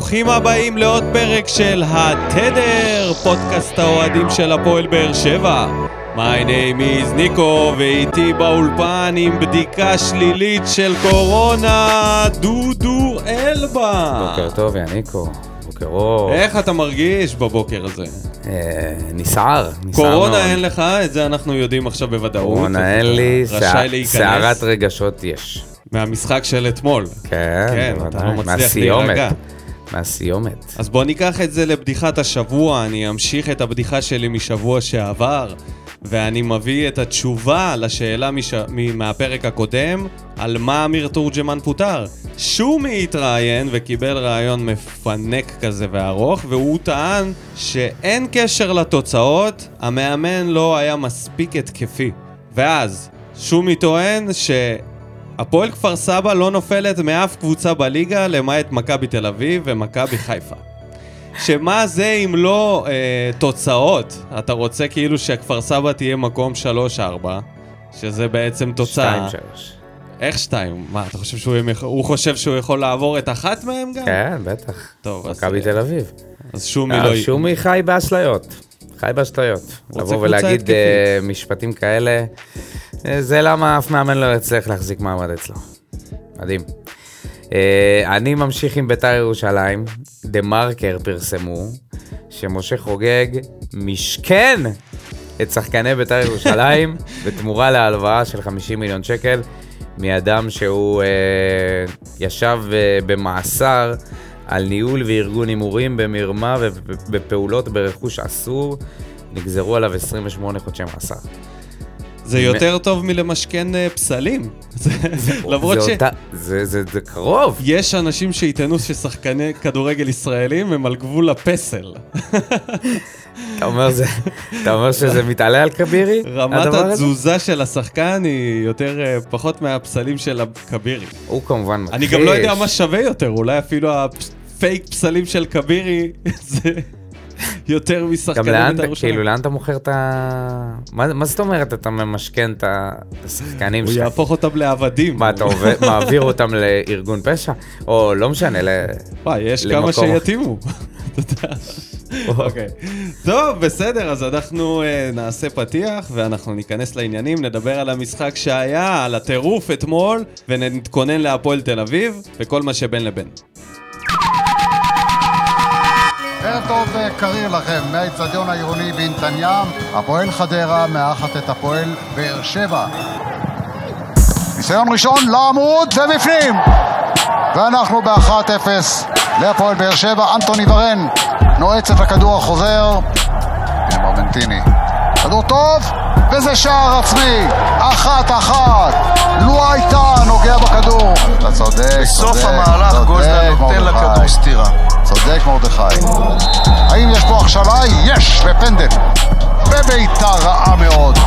ברוכים הבאים לעוד פרק של התדר, פודקאסט האוהדים של הפועל באר שבע. My name is ניקו, ואיתי באולפן עם בדיקה שלילית של קורונה, דודו אלבה. בוקר טוב, יא ניקו. בוקר אור. איך אתה מרגיש בבוקר הזה? אה, נסער. נסער קורונה מאוד. אין לך, את זה אנחנו יודעים עכשיו בוודאות. קורונה אין לי, סערת רגשות יש. מהמשחק של אתמול. כן, כן, אתה. לא מצליח. להירגע. מהסיומת. אז בוא ניקח את זה לבדיחת השבוע, אני אמשיך את הבדיחה שלי משבוע שעבר, ואני מביא את התשובה לשאלה מש... מהפרק הקודם, על מה אמיר תורג'מן פוטר. שומי התראיין וקיבל רעיון מפנק כזה וארוך, והוא טען שאין קשר לתוצאות, המאמן לא היה מספיק התקפי. ואז, שומי טוען ש... הפועל כפר סבא לא נופלת מאף קבוצה בליגה למעט מכבי תל אביב ומכבי חיפה. שמה זה אם לא אה, תוצאות? אתה רוצה כאילו שכפר סבא תהיה מקום 3-4, שזה בעצם תוצאה. שתיים, שלוש. איך שתיים? מה, אתה חושב שהוא, ימ- הוא חושב שהוא יכול לעבור את אחת מהם גם? כן, בטח. טוב, אז, מכבי תל אביב. אז שומי אה, לא... י- שומי חי באשליות. חי באשליות. לבוא ולהגיד. אה, משפטים כאלה, אה, זה למה אף מאמן לא יצליח להחזיק מעמד אצלו. מדהים. אה, אני ממשיך עם בית"ר ירושלים. דה מרקר פרסמו שמשה חוגג משכן את שחקני בית"ר ירושלים בתמורה להלוואה של 50 מיליון שקל מאדם שהוא אה, ישב אה, במאסר על ניהול וארגון הימורים במרמה ובפעולות ברכוש אסור. נגזרו עליו 28 חודשי מאסר. זה יותר טוב מלמשכן אה, פסלים. למרות ש... זה, זה, זה קרוב. יש אנשים שיטענו ששחקני כדורגל ישראלים הם על גבול הפסל. אתה אומר, שזה מתעלה על כבירי? רמת? התזוזה של השחקן היא יותר, אה, פחות מהפסלים של הכבירי. הוא כמובן מכחיש. אני גם לא יודע מה שווה יותר, אולי אפילו הפייק פסלים של כבירי זה יותר גם משחקנים לאן, בית"ר ירושלים. כאילו, לאן אתה מוכר את ה... מה, מה זאת אומרת אתה ממשכן את השחקנים הוא שלך? יהפוך אותם לעבדים. מה, אתה עובד, מעביר אותם לארגון פשע? או לא משנה, ל... וואי, יש למקום- כמה שיתאימו. אוקיי. טוב, בסדר, אז אנחנו אה, נעשה פתיח ואנחנו ניכנס לעניינים, נדבר על המשחק שהיה, על הטירוף אתמול, ונתכונן להפועל תל אביב, וכל מה שבין לבין. ערב טוב וקריר לכם מהאיצטדיון העירוני בנתן ים. הפועל חדרה מארחת את הפועל באר שבע. ניסיון ראשון לעמוד ובפנים. ואנחנו ב-1-0 להפועל באר שבע. אנטוני ורן נועץ את הכדור החוזר. מרמנטיני. כדור טוב, וזה שער עצמי. אחת-אחת. לו הייתה נוגע בכדור. אתה צודק, בסוף צודק, המהלך צודק, גוזלן נותן. לכדור סטירה. צודק מרדכי. האם יש פה הכשלה? יש, בפנדל. בביתה רעה מאוד.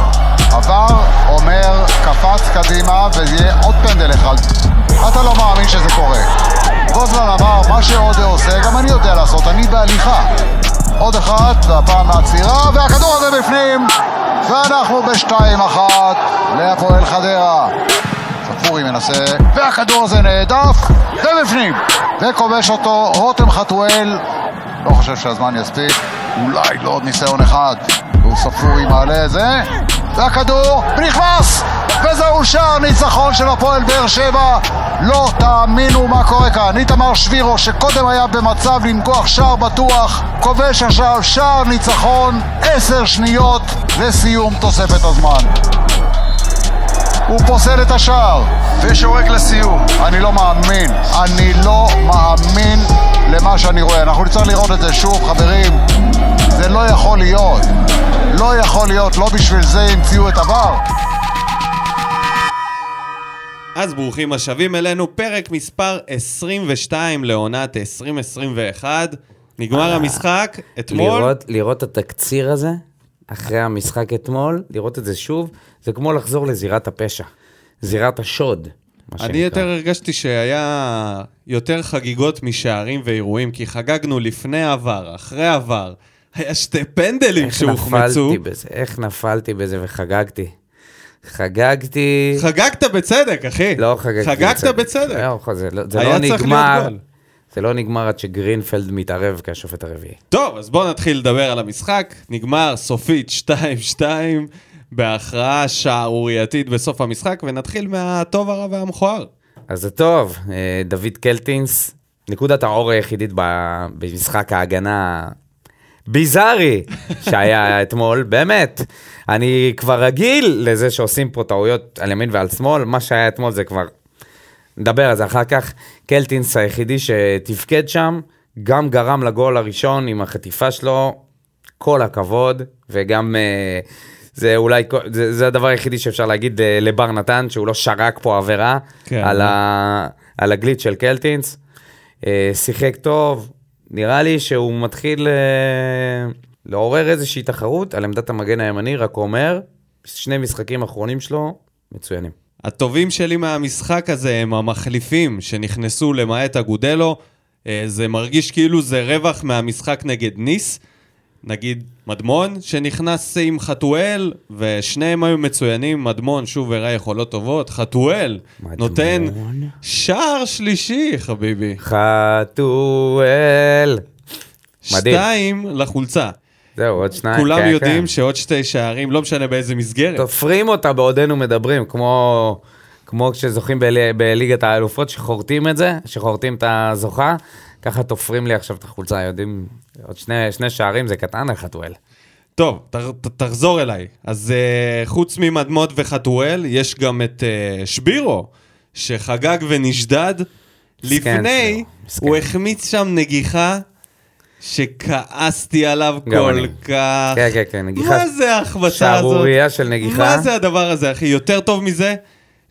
עבר, אומר, קפץ קדימה, ויהיה עוד פנדל אחד. אתה לא מאמין שזה קורה. גוזלן אמר, מה שעודה עושה, גם אני יודע לעשות, אני בהליכה. עוד אחת, והפעם מהצעירה, והכדור הזה בפנים, ואנחנו בשתיים אחת להפועל חדרה. ספורי מנסה, והכדור הזה נהדף, ובפנים. וכובש אותו רותם חתואל. לא חושב שהזמן יספיק, אולי לא עוד ניסיון אחד. והוא ספורי מעלה את זה, והכדור נכנס! וזהו שער ניצחון של הפועל באר שבע. לא תאמינו מה קורה כאן. איתמר שבירו, שקודם היה במצב לנגוח שער בטוח, כובש עכשיו שער ניצחון, עשר שניות לסיום תוספת הזמן. הוא פוסל את השער. ושורק לסיום. אני לא מאמין, אני לא מאמין למה שאני רואה. אנחנו נצטרך לראות את זה שוב, חברים. זה לא יכול להיות. לא יכול להיות, לא בשביל זה המציאו את עבר. אז ברוכים השבים אלינו, פרק מספר 22 לעונת 2021. נגמר המשחק, אתמול. לראות, לראות את התקציר הזה, אחרי המשחק אתמול, לראות את זה שוב, זה כמו לחזור לזירת הפשע. זירת השוד. אני יותר הרגשתי שהיה יותר חגיגות משערים ואירועים, כי חגגנו לפני עבר, אחרי עבר. היה שתי פנדלים איך שהוחמצו. נפלתי בזה, איך נפלתי בזה וחגגתי. חגגתי... חגגת בצדק, אחי. לא חגגתי חגגת בצדק. בצדק. לא, זה לא- זה לא נגמר. זה לא נגמר עד שגרינפלד מתערב כשופט הרביעי. טוב, אז בואו נתחיל לדבר על המשחק. נגמר סופית 2-2 בהכרעה שערורייתית בסוף המשחק, ונתחיל מהטוב, הרע והמכוער. אז זה טוב, אה, דוד קלטינס, נקודת האור היחידית במשחק ההגנה ביזארי שהיה אתמול, באמת. אני כבר רגיל לזה שעושים פה טעויות על ימין ועל שמאל, מה שהיה אתמול זה כבר... נדבר על זה אחר כך. קלטינס היחידי שתפקד שם, גם גרם לגול הראשון עם החטיפה שלו, כל הכבוד, וגם... אה, זה אולי, זה, זה הדבר היחידי שאפשר להגיד אה, לבר נתן, שהוא לא שרק פה עבירה כן. על, ה, על הגליץ' של קלטינס. אה, שיחק טוב, נראה לי שהוא מתחיל אה, לעורר איזושהי תחרות על עמדת המגן הימני, רק אומר, שני משחקים אחרונים שלו, מצוינים. הטובים שלי מהמשחק הזה הם המחליפים שנכנסו למעט אגודלו. אה, זה מרגיש כאילו זה רווח מהמשחק נגד ניס. נגיד מדמון שנכנס עם חתואל, ושניהם היו מצוינים. מדמון שוב הראה יכולות טובות. חתואל מדמון. נותן שער שלישי, חביבי. חתואל. מדהים. שתיים לחולצה. זהו, עוד שניים. כולם כן, יודעים כן. שעוד שתי שערים, לא משנה באיזה מסגרת. תופרים אותה בעודנו מדברים, כמו, כמו כשזוכים בלי, בליגת האלופות, שחורטים את זה, שחורטים את הזוכה, ככה תופרים לי עכשיו את החולצה, יודעים, עוד שני, שני שערים זה קטן לחתואל. טוב, ת, ת, תחזור אליי. אז uh, חוץ ממדמות וחתואל, יש גם את uh, שבירו, שחגג ונשדד. לפני. הוא החמיץ שם נגיחה שכעסתי עליו כל אני. כך. כן, כן, כן, נגיחה מה זה ההחבצה הזאת? שערורייה של נגיחה. מה זה הדבר הזה, אחי? יותר טוב מזה?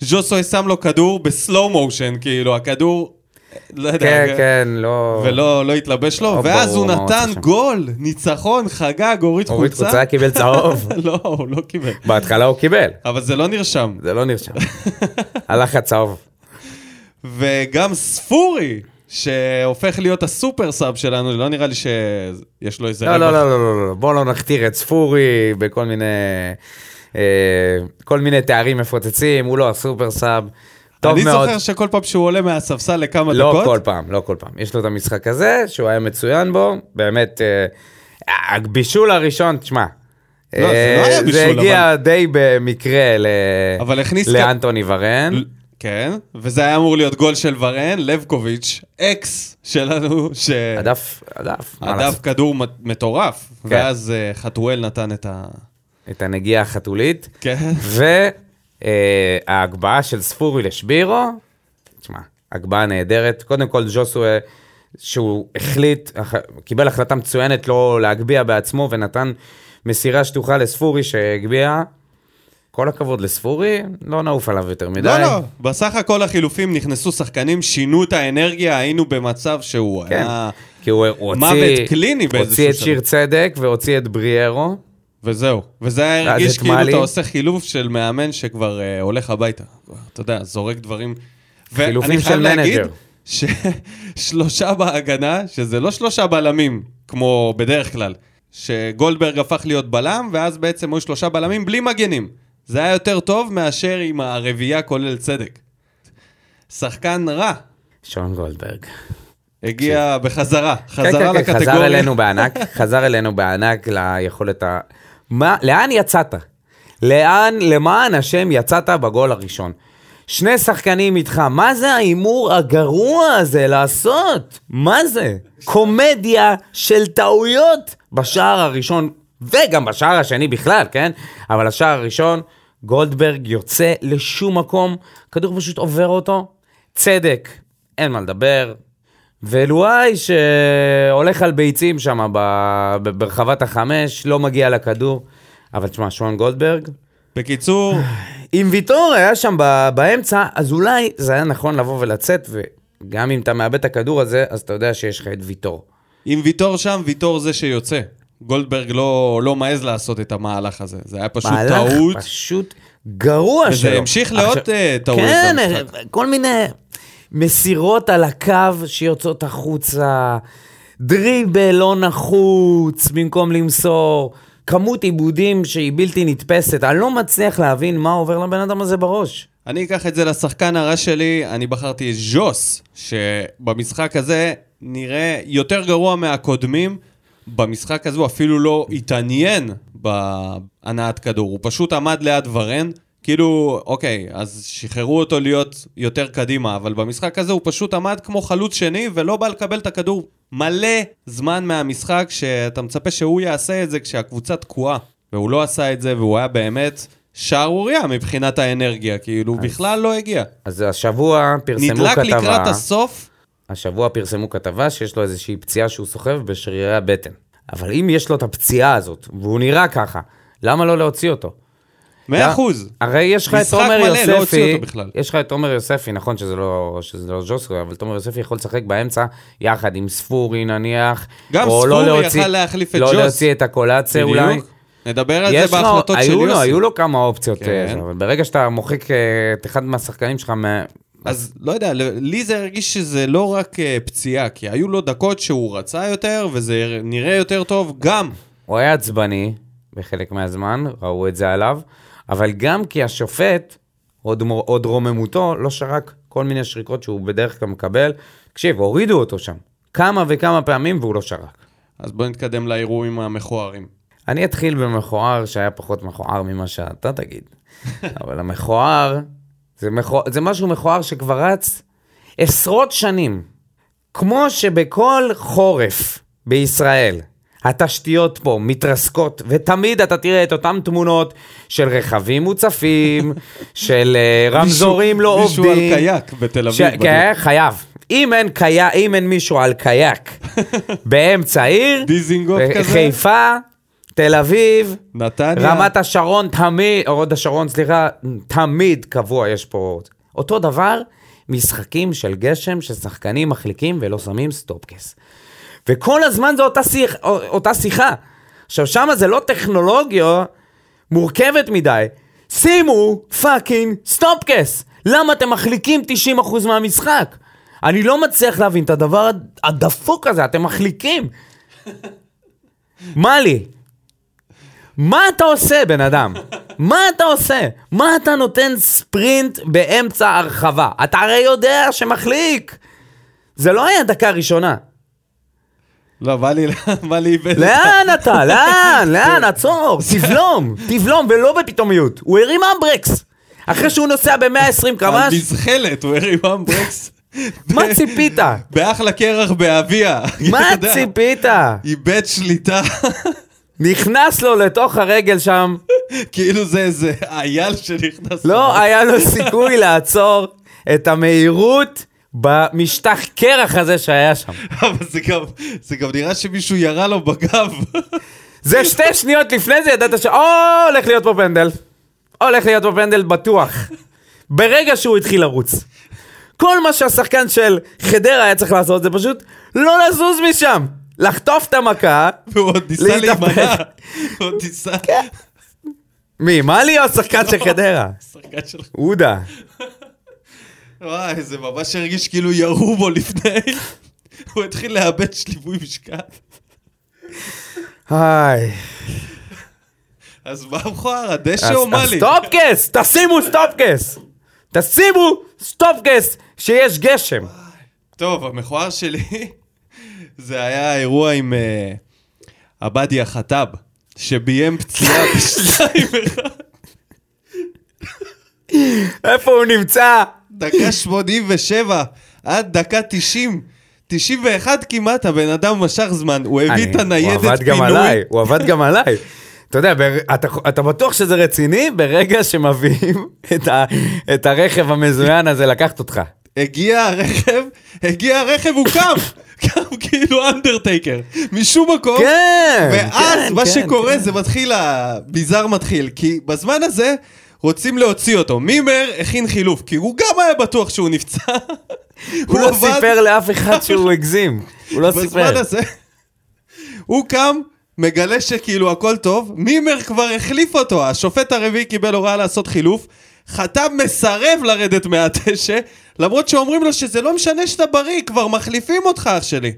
ז'וסוי שם לו כדור בסלואו מושן, כאילו, הכדור... לא יודע, כן, כן, לא... ולא לא התלבש לו, לא ואז ברור הוא נתן עושה שם. גול, ניצחון, חגג, הוריד חולצה. חולצה קיבל צהוב. לא, הוא לא קיבל. בהתחלה הוא קיבל, אבל זה לא נרשם. זה לא נרשם. הלך הצהוב. וגם ספורי, שהופך להיות הסופר סאב שלנו, לא נראה לי שיש לו איזה לא, לא, לא, לא, לא, לא, בואו לא נכתיר את ספורי בכל מיני... אה, כל מיני תארים מפוצצים, הוא לא הסופר סאב. טוב אני מאוד. זוכר שכל פעם שהוא עולה מהספסל לכמה לא דקות, כל פעם, לא כל פעם. יש לו את המשחק הזה, שהוא היה מצוין בו, באמת, אה, הבישול הראשון, תשמע. לא, זה אה, לא היה בישול, זה הגיע די במקרה ל... אבל הכניס... לאנטוני ורן. כן, וזה היה אמור להיות גול של ורן, לבקוביץ', אקס שלנו, ש... הדף, הדף. הדף? כדור מטורף, כן. ואז אה, חתואל נתן את ה... את הנגיעה החתולית. כן. וההגבהה של ספורי לשבירו, תשמע, הגבהה נהדרת. קודם כל, ג'וסווה, שהוא החליט, קיבל החלטה מצוינת לא להגביה בעצמו, ונתן מסירה שטוחה לספורי שהגביה. כל הכבוד לספורי, לא נעוף עליו יותר מדי. לא, לא, בסך הכל החילופים נכנסו שחקנים, שינו את האנרגיה, היינו במצב שהוא כן, היה... כי הוא, הוא מוות הוציא, קליני באיזשהו הוציא את שלב. שיר צדק והוציא את בריארו. וזהו. וזה היה הרגיש כאילו מאלי. אתה עושה חילוף של מאמן שכבר אה, הולך הביתה. אתה יודע, זורק דברים. חילופים ואני חייב של להגיד מנג'ר. ששלושה בהגנה, שזה לא שלושה בלמים, כמו בדרך כלל, שגולדברג הפך להיות בלם, ואז בעצם היו שלושה בלמים בלי מגנים. זה היה יותר טוב מאשר עם הרביעייה כולל צדק. שחקן רע, שון גולדברג. הגיע בחזרה, כן, חזרה כן, כן, לקטגוריה. חזר אלינו בענק, חזר אלינו בענק ליכולת ה... מה, לאן יצאת? לאן, למען השם, יצאת בגול הראשון? שני שחקנים איתך, מה זה ההימור הגרוע הזה לעשות? מה זה? קומדיה של טעויות בשער הראשון, וגם בשער השני בכלל, כן? אבל השער הראשון, גולדברג יוצא לשום מקום, כדור פשוט עובר אותו. צדק, אין מה לדבר. ולואי שהולך על ביצים שם ב- ב- ברחבת החמש, לא מגיע לכדור. אבל תשמע, שון גולדברג, בקיצור, אם ויטור היה שם ב- באמצע, אז אולי זה היה נכון לבוא ולצאת, וגם אם אתה מאבד את הכדור הזה, אז אתה יודע שיש לך את ויטור. אם ויטור שם, ויטור זה שיוצא. גולדברג לא, לא מעז לעשות את המהלך הזה. זה היה פשוט מהלך טעות. פשוט גרוע וזה שלו. המשיך לעוד, עכשיו- אה, טעויות כן, במשחק. כל מיני מסירות על הקו שיוצאות החוצה, דריבל לא נחוץ במקום למסור, כמות עיבודים שהיא בלתי נתפסת. אני לא מצליח להבין מה עובר לבן אדם הזה בראש. אני אקח את זה לשחקן הרע שלי, אני בחרתי את ז'וס, שבמשחק הזה נראה יותר גרוע מהקודמים. במשחק הזה הוא אפילו לא התעניין בהנעת כדור, הוא פשוט עמד ליד ורן, כאילו, אוקיי, אז שחררו אותו להיות יותר קדימה, אבל במשחק הזה הוא פשוט עמד כמו חלוץ שני ולא בא לקבל את הכדור מלא זמן מהמשחק, שאתה מצפה שהוא יעשה את זה כשהקבוצה תקועה, והוא לא עשה את זה, והוא היה באמת שערורייה מבחינת האנרגיה, כאילו, בכלל לא הגיע. אז השבוע פרסמו נדלק כתבה, לקראת הסוף, השבוע פרסמו כתבה שיש לו איזושהי פציעה שהוא סוחב בשרירי הבטן. אבל אם יש לו את הפציעה הזאת, והוא נראה ככה, למה לא להוציא אותו? מאה לא, אחוז. הרי יש לך את עומר לא הוציא יוספי, אותו בכלל. יש לך את עומר יוספי, נכון שזה לא, שזה לא ז'וסרי, אבל תומר יוספי יכול לשחק באמצע יחד עם ספורי נניח, גם לא ספורי להוציא- יכל להחליף את לא ג'וס. להוציא את הקולציה אולי. בדיוק. נדבר על זה בהחלטות של יוסי. היו לו כמה אופציות, כן. אה, אבל ברגע שאתה מוחק אה, את אחד מהשחקנים שלך, אז לא יודע, לי זה הרגיש שזה לא רק אה, פציעה, כי היו לו דקות שהוא רצה יותר, וזה נראה יותר טוב גם. הוא היה עצבני בחלק מהזמן, ראו את זה עליו, אבל גם כי השופט, עוד, עוד רוממותו, לא שרק כל מיני שריקות שהוא בדרך כלל מקבל. תקשיב, הורידו אותו שם כמה וכמה פעמים והוא לא שרק. אז בוא נתקדם לאירועים המכוערים. אני אתחיל במכוער שהיה פחות מכוער ממה שאתה תגיד, אבל המכוער זה, מכוע... זה משהו מכוער שכבר רץ עשרות שנים. כמו שבכל חורף בישראל התשתיות פה מתרסקות, ותמיד אתה תראה את אותן תמונות של רכבים מוצפים, של אה, רמזורים לא מישהו עובדים. על קייק בתל אביב. ש... כן, חייב. אם אין, קי... אם אין מישהו על קייק באמצע העיר, דיזינגוף כזה? חיפה, תל אביב, נתניה. רמת השרון תמיד, או הוד השרון, סליחה, תמיד קבוע יש פה. אותו דבר, משחקים של גשם ששחקנים מחליקים ולא שמים סטופקס. וכל הזמן זו אותה, שיח, אותה שיחה. עכשיו, שם זה לא טכנולוגיה מורכבת מדי. שימו fucking סטופקס. למה אתם מחליקים 90% מהמשחק? אני לא מצליח להבין את הדבר הדפוק הזה, אתם מחליקים. מה לי? מה אתה עושה, בן אדם? מה אתה עושה? מה אתה נותן ספרינט באמצע הרחבה? אתה הרי יודע שמחליק. זה לא היה דקה ראשונה. לא, בא לי, בא לי איבד. לאן אתה? לאן? לאן? עצור. תבלום. תבלום, ולא בפתאומיות. הוא הרים אמברקס. אחרי שהוא נוסע ב-120 על קמ"ש, מזחלת, הוא הרים אמברקס. מה ציפית? באחלה קרח באביה. מה ציפית? איבד שליטה, נכנס לו לתוך הרגל שם, כאילו זה איזה אייל שנכנס. לא היה לו סיכוי לעצור את המהירות במשטח קרח הזה שהיה שם. אבל זה גם, זה גם נראה שמישהו ירה לו בגב. זה שתי שניות לפני זה ידעת ש... או, הולך להיות פה פנדל. הולך להיות פה פנדל בטוח. ברגע שהוא התחיל לרוץ. כל מה שהשחקן של חדרה היה צריך לעשות זה פשוט לא לזוז משם. לחטוף את המכה. והוא עוד ניסה. להימנע. הוא עוד ניסה. מי, מאלי או השחקן של חדרה? שחקן של... עודה. וואי, זה ממש הרגיש כאילו ירו בו לפני. הוא התחיל לאבד שליווי משקל. היי. אז מה מכוער, הדשא או אז מאלי? סטופקס! תשימו סטופקס! תשימו סטופקס שיש גשם. טוב, המכוער שלי, זה היה האירוע עם אה, עבדיה חטאב, שביים פציעה בשתיים אחד. איפה הוא נמצא? דקה 87 עד דקה 90. 91 כמעט, הבן אדם משך זמן, הוא הביא את הניידת הוא עבד גם פינוי. עליי, הוא עבד גם עליי. אתה יודע, אתה, אתה בטוח שזה רציני ברגע שמביאים את, ה, את הרכב המזוין הזה לקחת אותך. הגיע הרכב, הגיע הרכב, הוא קם! קם כאילו אנדרטייקר, משום מקום. כן, ואז כן, מה כן, שקורה כן. זה מתחיל, הביזאר מתחיל, כי בזמן הזה רוצים להוציא אותו. מימר הכין חילוף, כי הוא גם היה בטוח שהוא נפצע. הוא לא סיפר לאף אחד שהוא הגזים. הוא לא בזמן סיפר. הזה, הוא קם, מגלה שכאילו הכל טוב, מימר כבר החליף אותו, השופט הרביעי קיבל הוראה לעשות חילוף, חתם מסרב לרדת מהדשא, למרות שאומרים לו שזה לא משנה שאתה בריא, כבר מחליפים אותך אח שלי.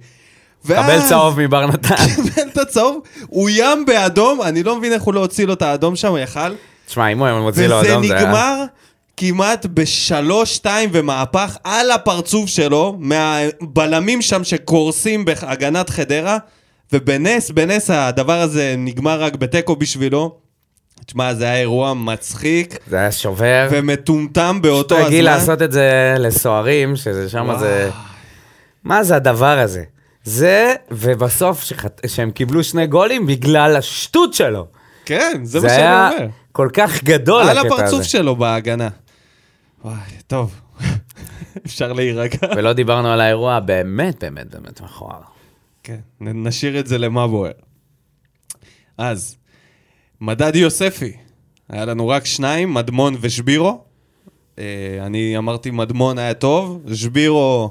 קבל ואז- צהוב מבר נתן. קיבל את הצהוב, הוא ים באדום, אני לא מבין איך הוא לא הוציא לו את האדום שם, הוא יכל. תשמע, אם הוא היה מוציא לו וזה אדום זה היה... נגמר כמעט בשלוש-שתיים ומהפך על הפרצוף שלו, מהבלמים שם שקורסים בהגנת חדרה, ובנס, בנס הדבר הזה נגמר רק בתיקו בשבילו. תשמע, זה היה אירוע מצחיק זה היה שובר. ומטומטם באותו אותו הזמן. הגיל לעשות את זה לסוהרים, שזה שם. זה... מה זה הדבר הזה? זה, ובסוף שחט... שהם קיבלו שני גולים בגלל השטות שלו. כן, זה, זה מה שאני היה אומר. כל כך גדול על הקטע הפרצוף הזה. שלו בהגנה. וואי, טוב, אפשר להירגע. ולא דיברנו על האירוע באמת, באמת, באמת מכוער. כן, נשאיר את זה למה בוער. אז, מדד יוספי, היה לנו רק שניים, מדמון ושבירו. אה, אני אמרתי מדמון היה טוב, שבירו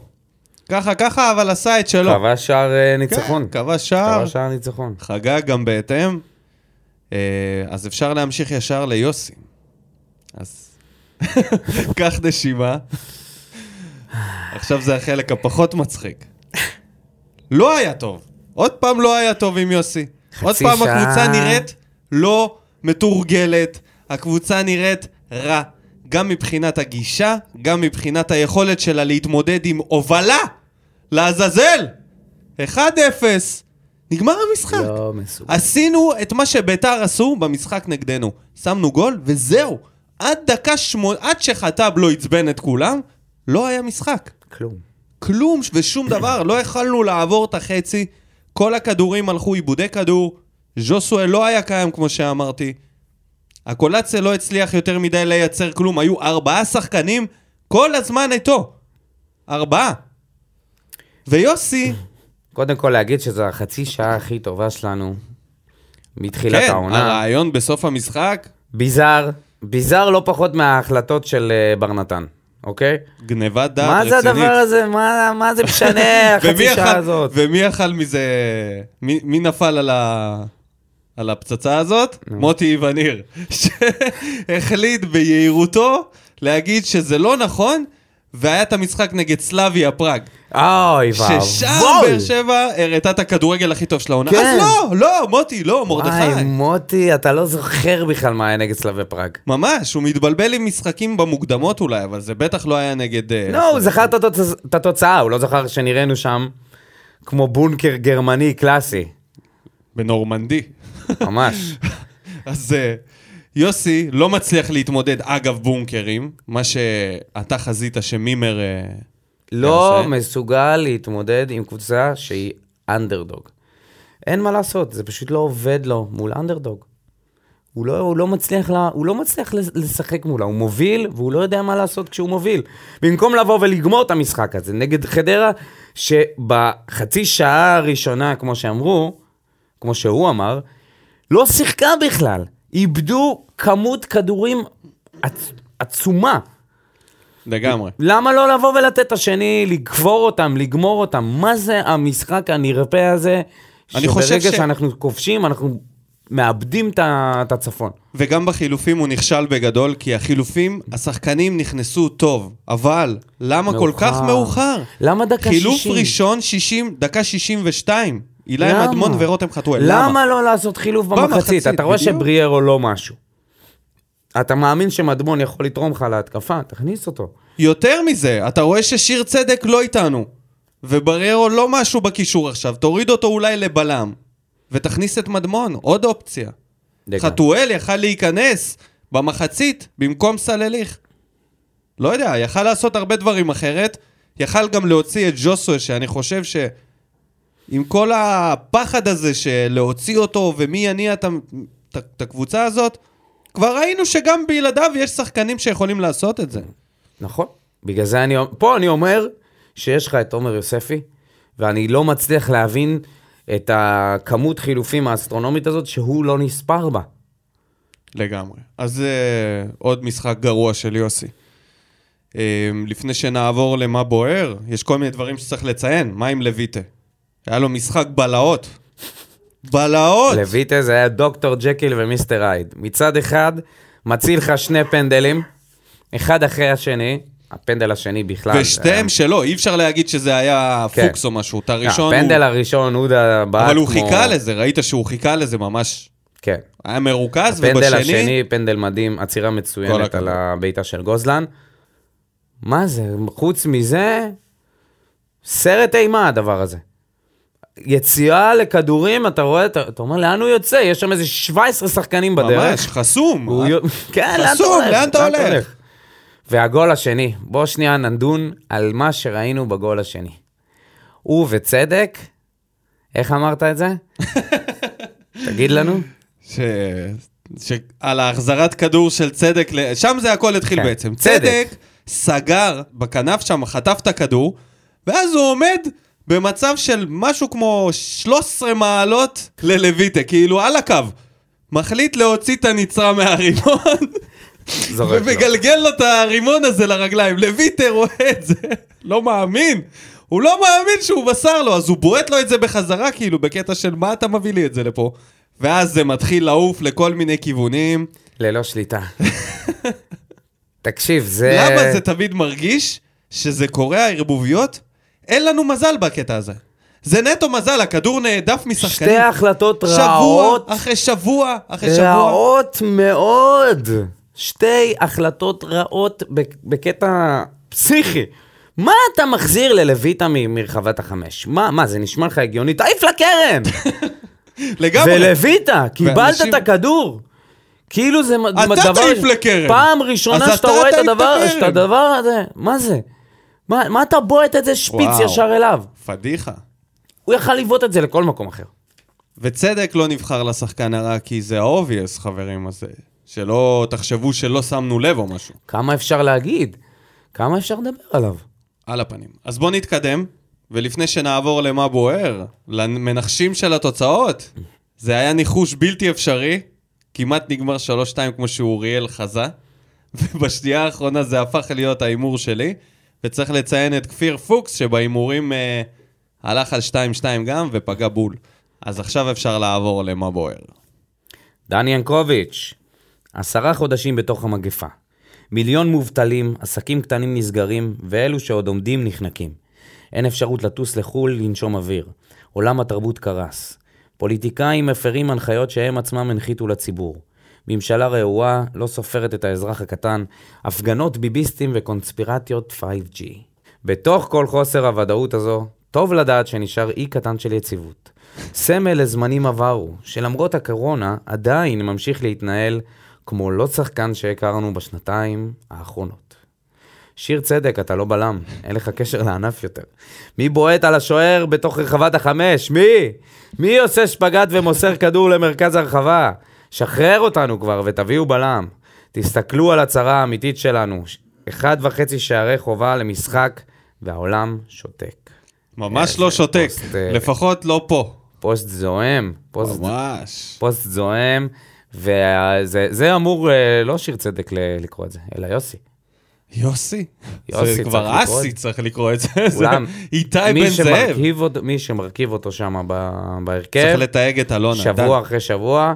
ככה ככה, אבל עשה את שלו. כבש שער אה, ניצחון. כן, כבש שער, כבש שער ניצחון. חגג גם בהתאם. אה, אז אפשר להמשיך ישר ליוסי. אז קח נשימה. עכשיו זה החלק הפחות מצחיק. לא היה טוב. עוד פעם לא היה טוב עם יוסי. עוד פעם שעה. הקבוצה נראית לא מתורגלת. הקבוצה נראית רע. גם מבחינת הגישה, גם מבחינת היכולת שלה להתמודד עם הובלה! לעזאזל! 1-0. נגמר המשחק. לא מסוגל. עשינו את מה שביתר עשו במשחק נגדנו. שמנו גול, וזהו. עד דקה שמונה, עד שחטב לא עצבן את כולם, לא היה משחק. כלום. כלום ושום דבר, לא יכלנו לעבור את החצי. כל הכדורים הלכו עיבודי כדור. ז'וסואל לא היה קיים, כמו שאמרתי. הקולציה לא הצליח יותר מדי לייצר כלום. היו ארבעה שחקנים כל הזמן איתו. ארבעה. ויוסי, קודם כל להגיד שזו החצי שעה הכי טובה שלנו מתחילת כן, העונה. הרעיון בסוף המשחק, ביזאר, ביזאר לא פחות מההחלטות של אה, בר נתן, אוקיי? גנבת דעת מה רצינית. זה הדבר הזה? מה, מה זה משנה, החצי שעה הזאת? ומי אכל מזה... מי, מי נפל על, ה... על הפצצה הזאת? מוטי איווניר. שהחליט ביהירותו להגיד שזה לא נכון, והיה את המשחק נגד סלאביה פראג. אוי ואבוי. ששם באר שבע הראתה את הכדורגל הכי טוב של העונה. כן. אז לא, לא, מוטי, לא, מרדכי. וואי, מוטי, אתה לא זוכר בכלל מה היה נגד סלאבי פראג. ממש, הוא מתבלבל עם משחקים במוקדמות אולי, אבל זה בטח לא היה נגד... אה, לא, הוא זכר את התוצ- את התוצאה, הוא לא זכר שנראינו שם כמו בונקר גרמני קלאסי. בנורמנדי. ממש. אז אה, יוסי לא מצליח להתמודד אגב בונקרים, מה שאתה חזית שמימר... אה, לא יעשה. מסוגל להתמודד עם קבוצה שהיא אנדרדוג. אין מה לעשות, זה פשוט לא עובד לו מול אנדרדוג. הוא לא, הוא לא מצליח, לה, הוא לא מצליח לשחק מולה, הוא מוביל והוא לא יודע מה לעשות כשהוא מוביל. במקום לבוא ולגמור את המשחק הזה נגד חדרה, שבחצי שעה הראשונה, כמו שאמרו, כמו שהוא אמר, לא שיחקה בכלל. איבדו כמות כדורים עצ... עצומה. לגמרי. למה לא לבוא ולתת את השני, לקבור אותם, לגמור אותם? מה זה המשחק הנרפה הזה, שברגע ש- שאנחנו כובשים, אנחנו מאבדים את הצפון. וגם בחילופים הוא נכשל בגדול, כי החילופים, השחקנים נכנסו טוב, אבל למה כל כך מאוחר? למה דקה חילוף 60? ראשון, 60, דקה 62. אילי למה? מדמון ורותם חתואל. למה לא לעשות חילוף במחצית? אתה רואה בדיוק. שבריארו לא משהו. אתה מאמין שמדמון יכול לתרום לך להתקפה? תכניס אותו. יותר מזה, אתה רואה ששיר צדק לא איתנו, ובריירו לא משהו בקישור עכשיו, תוריד אותו אולי לבלם, ותכניס את מדמון, עוד אופציה. לגמרי. חתואל יכל להיכנס במחצית במקום סלליך. לא יודע, יכל לעשות הרבה דברים אחרת, יכל גם להוציא את ג'וסו, שאני חושב ש... עם כל הפחד הזה של להוציא אותו ומי יניע את הקבוצה הזאת, כבר ראינו שגם בלעדיו יש שחקנים שיכולים לעשות את זה. נכון. בגלל זה אני... פה אני אומר שיש לך את עומר יוספי, ואני לא מצליח להבין את הכמות חילופים האסטרונומית הזאת שהוא לא נספר בה. לגמרי. אז זה עוד משחק גרוע של יוסי. אה, לפני שנעבור למה בוער, יש כל מיני דברים שצריך לציין. מה עם לויטה? היה לו משחק בלהות. בלהות! לויטה זה היה דוקטור ג'קיל ומיסטר הייד. מצד אחד, מציל לך שני פנדלים, אחד אחרי השני, הפנדל השני בכלל. ושתיהם שלו, אי אפשר להגיד שזה היה כן. פוקס או משהו. את הראשון הפנדל הוא... הראשון, עודה בעט כמו... אבל הוא חיכה לזה, ראית שהוא חיכה לזה ממש... כן. היה מרוכז, הפנדל ובשני... השני, פנדל מדהים, עצירה מצוינת. על הבעיטה של גוזלן. מה זה, חוץ מזה, סרט אימה הדבר הזה. יציאה לכדורים, אתה רואה, אתה, אתה אומר, לאן הוא יוצא? יש שם איזה 17 שחקנים בדרך. ממש, חסום. הוא יו- כן, לאן אתה חסום, הולך? לאן אתה הולך? והגול השני, בוא שנייה נדון על מה שראינו בגול השני. הוא וצדק, איך אמרת את זה? תגיד לנו. ש... שעל ההחזרת כדור של צדק, ל... שם זה הכל התחיל כן. בעצם. צדק. צדק סגר בכנף שם, חטף את הכדור, ואז הוא עומד במצב של משהו כמו 13 מעלות ללויטה, כאילו על הקו. מחליט להוציא את הנצרה מהרימון. ומגלגל לו את הרימון הזה לרגליים. לויטה רואה את זה, לא מאמין. הוא לא מאמין שהוא מסר לו, אז הוא בועט לו את זה בחזרה, כאילו, בקטע של מה אתה מביא לי את זה לפה. ואז זה מתחיל לעוף לכל מיני כיוונים. ללא שליטה. תקשיב, זה... למה זה תמיד מרגיש שזה קורה הערבוביות? אין לנו מזל בקטע הזה. זה נטו מזל, הכדור נעדף משחקנים. שתי החלטות שבוע רעות, אחרי שבוע אחרי שבוע. רעות מאוד. שתי החלטות רעות בק- בקטע פסיכי. מה אתה מחזיר ללויטה מרחבת החמש? מה, מה, זה נשמע לך הגיוני? תעיף לקרן! לגמרי. ולויטה, קיבלת ואנשים- את הכדור. כאילו זה מ- אתה דבר... תעיף לקרן. פעם ראשונה אתה שאתה רואה את הדבר. את הדבר הזה, מה זה? מה, מה אתה בועט את זה שפיץ וואו. ישר אליו? פדיחה. הוא יכל לבעוט את זה לכל מקום אחר. וצדק לא נבחר לשחקן הרע כי זה ה-obvious, חברים, אז אה, שלא תחשבו שלא שמנו לב או משהו. כמה אפשר להגיד? כמה אפשר לדבר עליו? על הפנים. אז בואו נתקדם, ולפני שנעבור למה בוער, למנחשים של התוצאות, זה היה ניחוש בלתי אפשרי, כמעט נגמר 3-2 כמו שאוריאל חזה, ובשנייה האחרונה זה הפך להיות ההימור שלי, וצריך לציין את כפיר פוקס, שבהימורים אה, הלך על 2-2 גם ופגע בול. אז עכשיו אפשר לעבור למה בוער. דני ינקוביץ', עשרה חודשים בתוך המגפה. מיליון מובטלים, עסקים קטנים נסגרים, ואלו שעוד עומדים נחנקים. אין אפשרות לטוס לחו"ל לנשום אוויר. עולם התרבות קרס. פוליטיקאים מפרים הנחיות שהם עצמם הנחיתו לציבור. ממשלה רעועה, לא סופרת את האזרח הקטן, הפגנות ביביסטים וקונספירטיות 5G. בתוך כל חוסר הוודאות הזו, טוב לדעת שנשאר אי קטן של יציבות. סמל לזמנים עברו, שלמרות הקורונה עדיין ממשיך להתנהל כמו לא שחקן שהכרנו בשנתיים האחרונות. שיר צדק, אתה לא בלם, אין לך קשר לענף יותר. מי בועט על השוער בתוך רחבת החמש? מי? מי עושה שפגאט ומוסר כדור למרכז הרחבה? שחרר אותנו כבר ותביאו בלם. תסתכלו על הצרה האמיתית שלנו. אחד וחצי שערי חובה למשחק, והעולם שותק. ממש איזה לא שותק, פוסט, אה, לפחות לא פה. פוסט זועם, פוסט, ממש. פוסט זועם, וזה זה אמור אה, לא שיר צדק לקרוא את זה, אלא יוסי. יוסי. יוסי זה צריך כבר לקרוא אסי את צריך לקרוא את זה. זה אולם, איתי בן זאב. מי שמרכיב אותו שם בהרכב, צריך לתייג את אלונה. שבוע אחרי שבוע,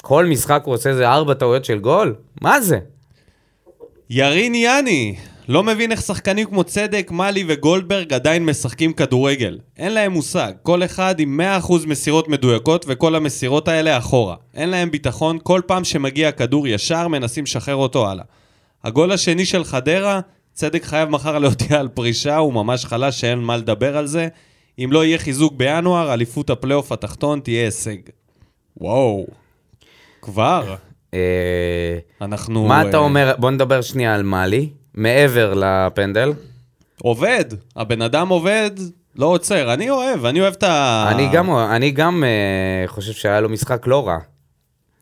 שכל משחק הוא עושה איזה ארבע טעויות של גול? מה זה? ירין יאני, לא מבין איך שחקנים כמו צדק, מאלי וגולדברג עדיין משחקים כדורגל. אין להם מושג, כל אחד עם 100% מסירות מדויקות וכל המסירות האלה אחורה. אין להם ביטחון, כל פעם שמגיע הכדור ישר מנסים לשחרר אותו הלאה. הגול השני של חדרה, צדק חייב מחר להודיע על פרישה, הוא ממש חלש שאין מה לדבר על זה. אם לא יהיה חיזוק בינואר, אליפות הפלייאוף התחתון תהיה הישג. וואו, כבר. אה, אנחנו... מה אתה אה, אומר? בוא נדבר שנייה על מאלי, מעבר לפנדל. עובד, הבן אדם עובד, לא עוצר. אני אוהב, אני אוהב את ה... אני גם, אני גם אה, חושב שהיה לו משחק לא רע.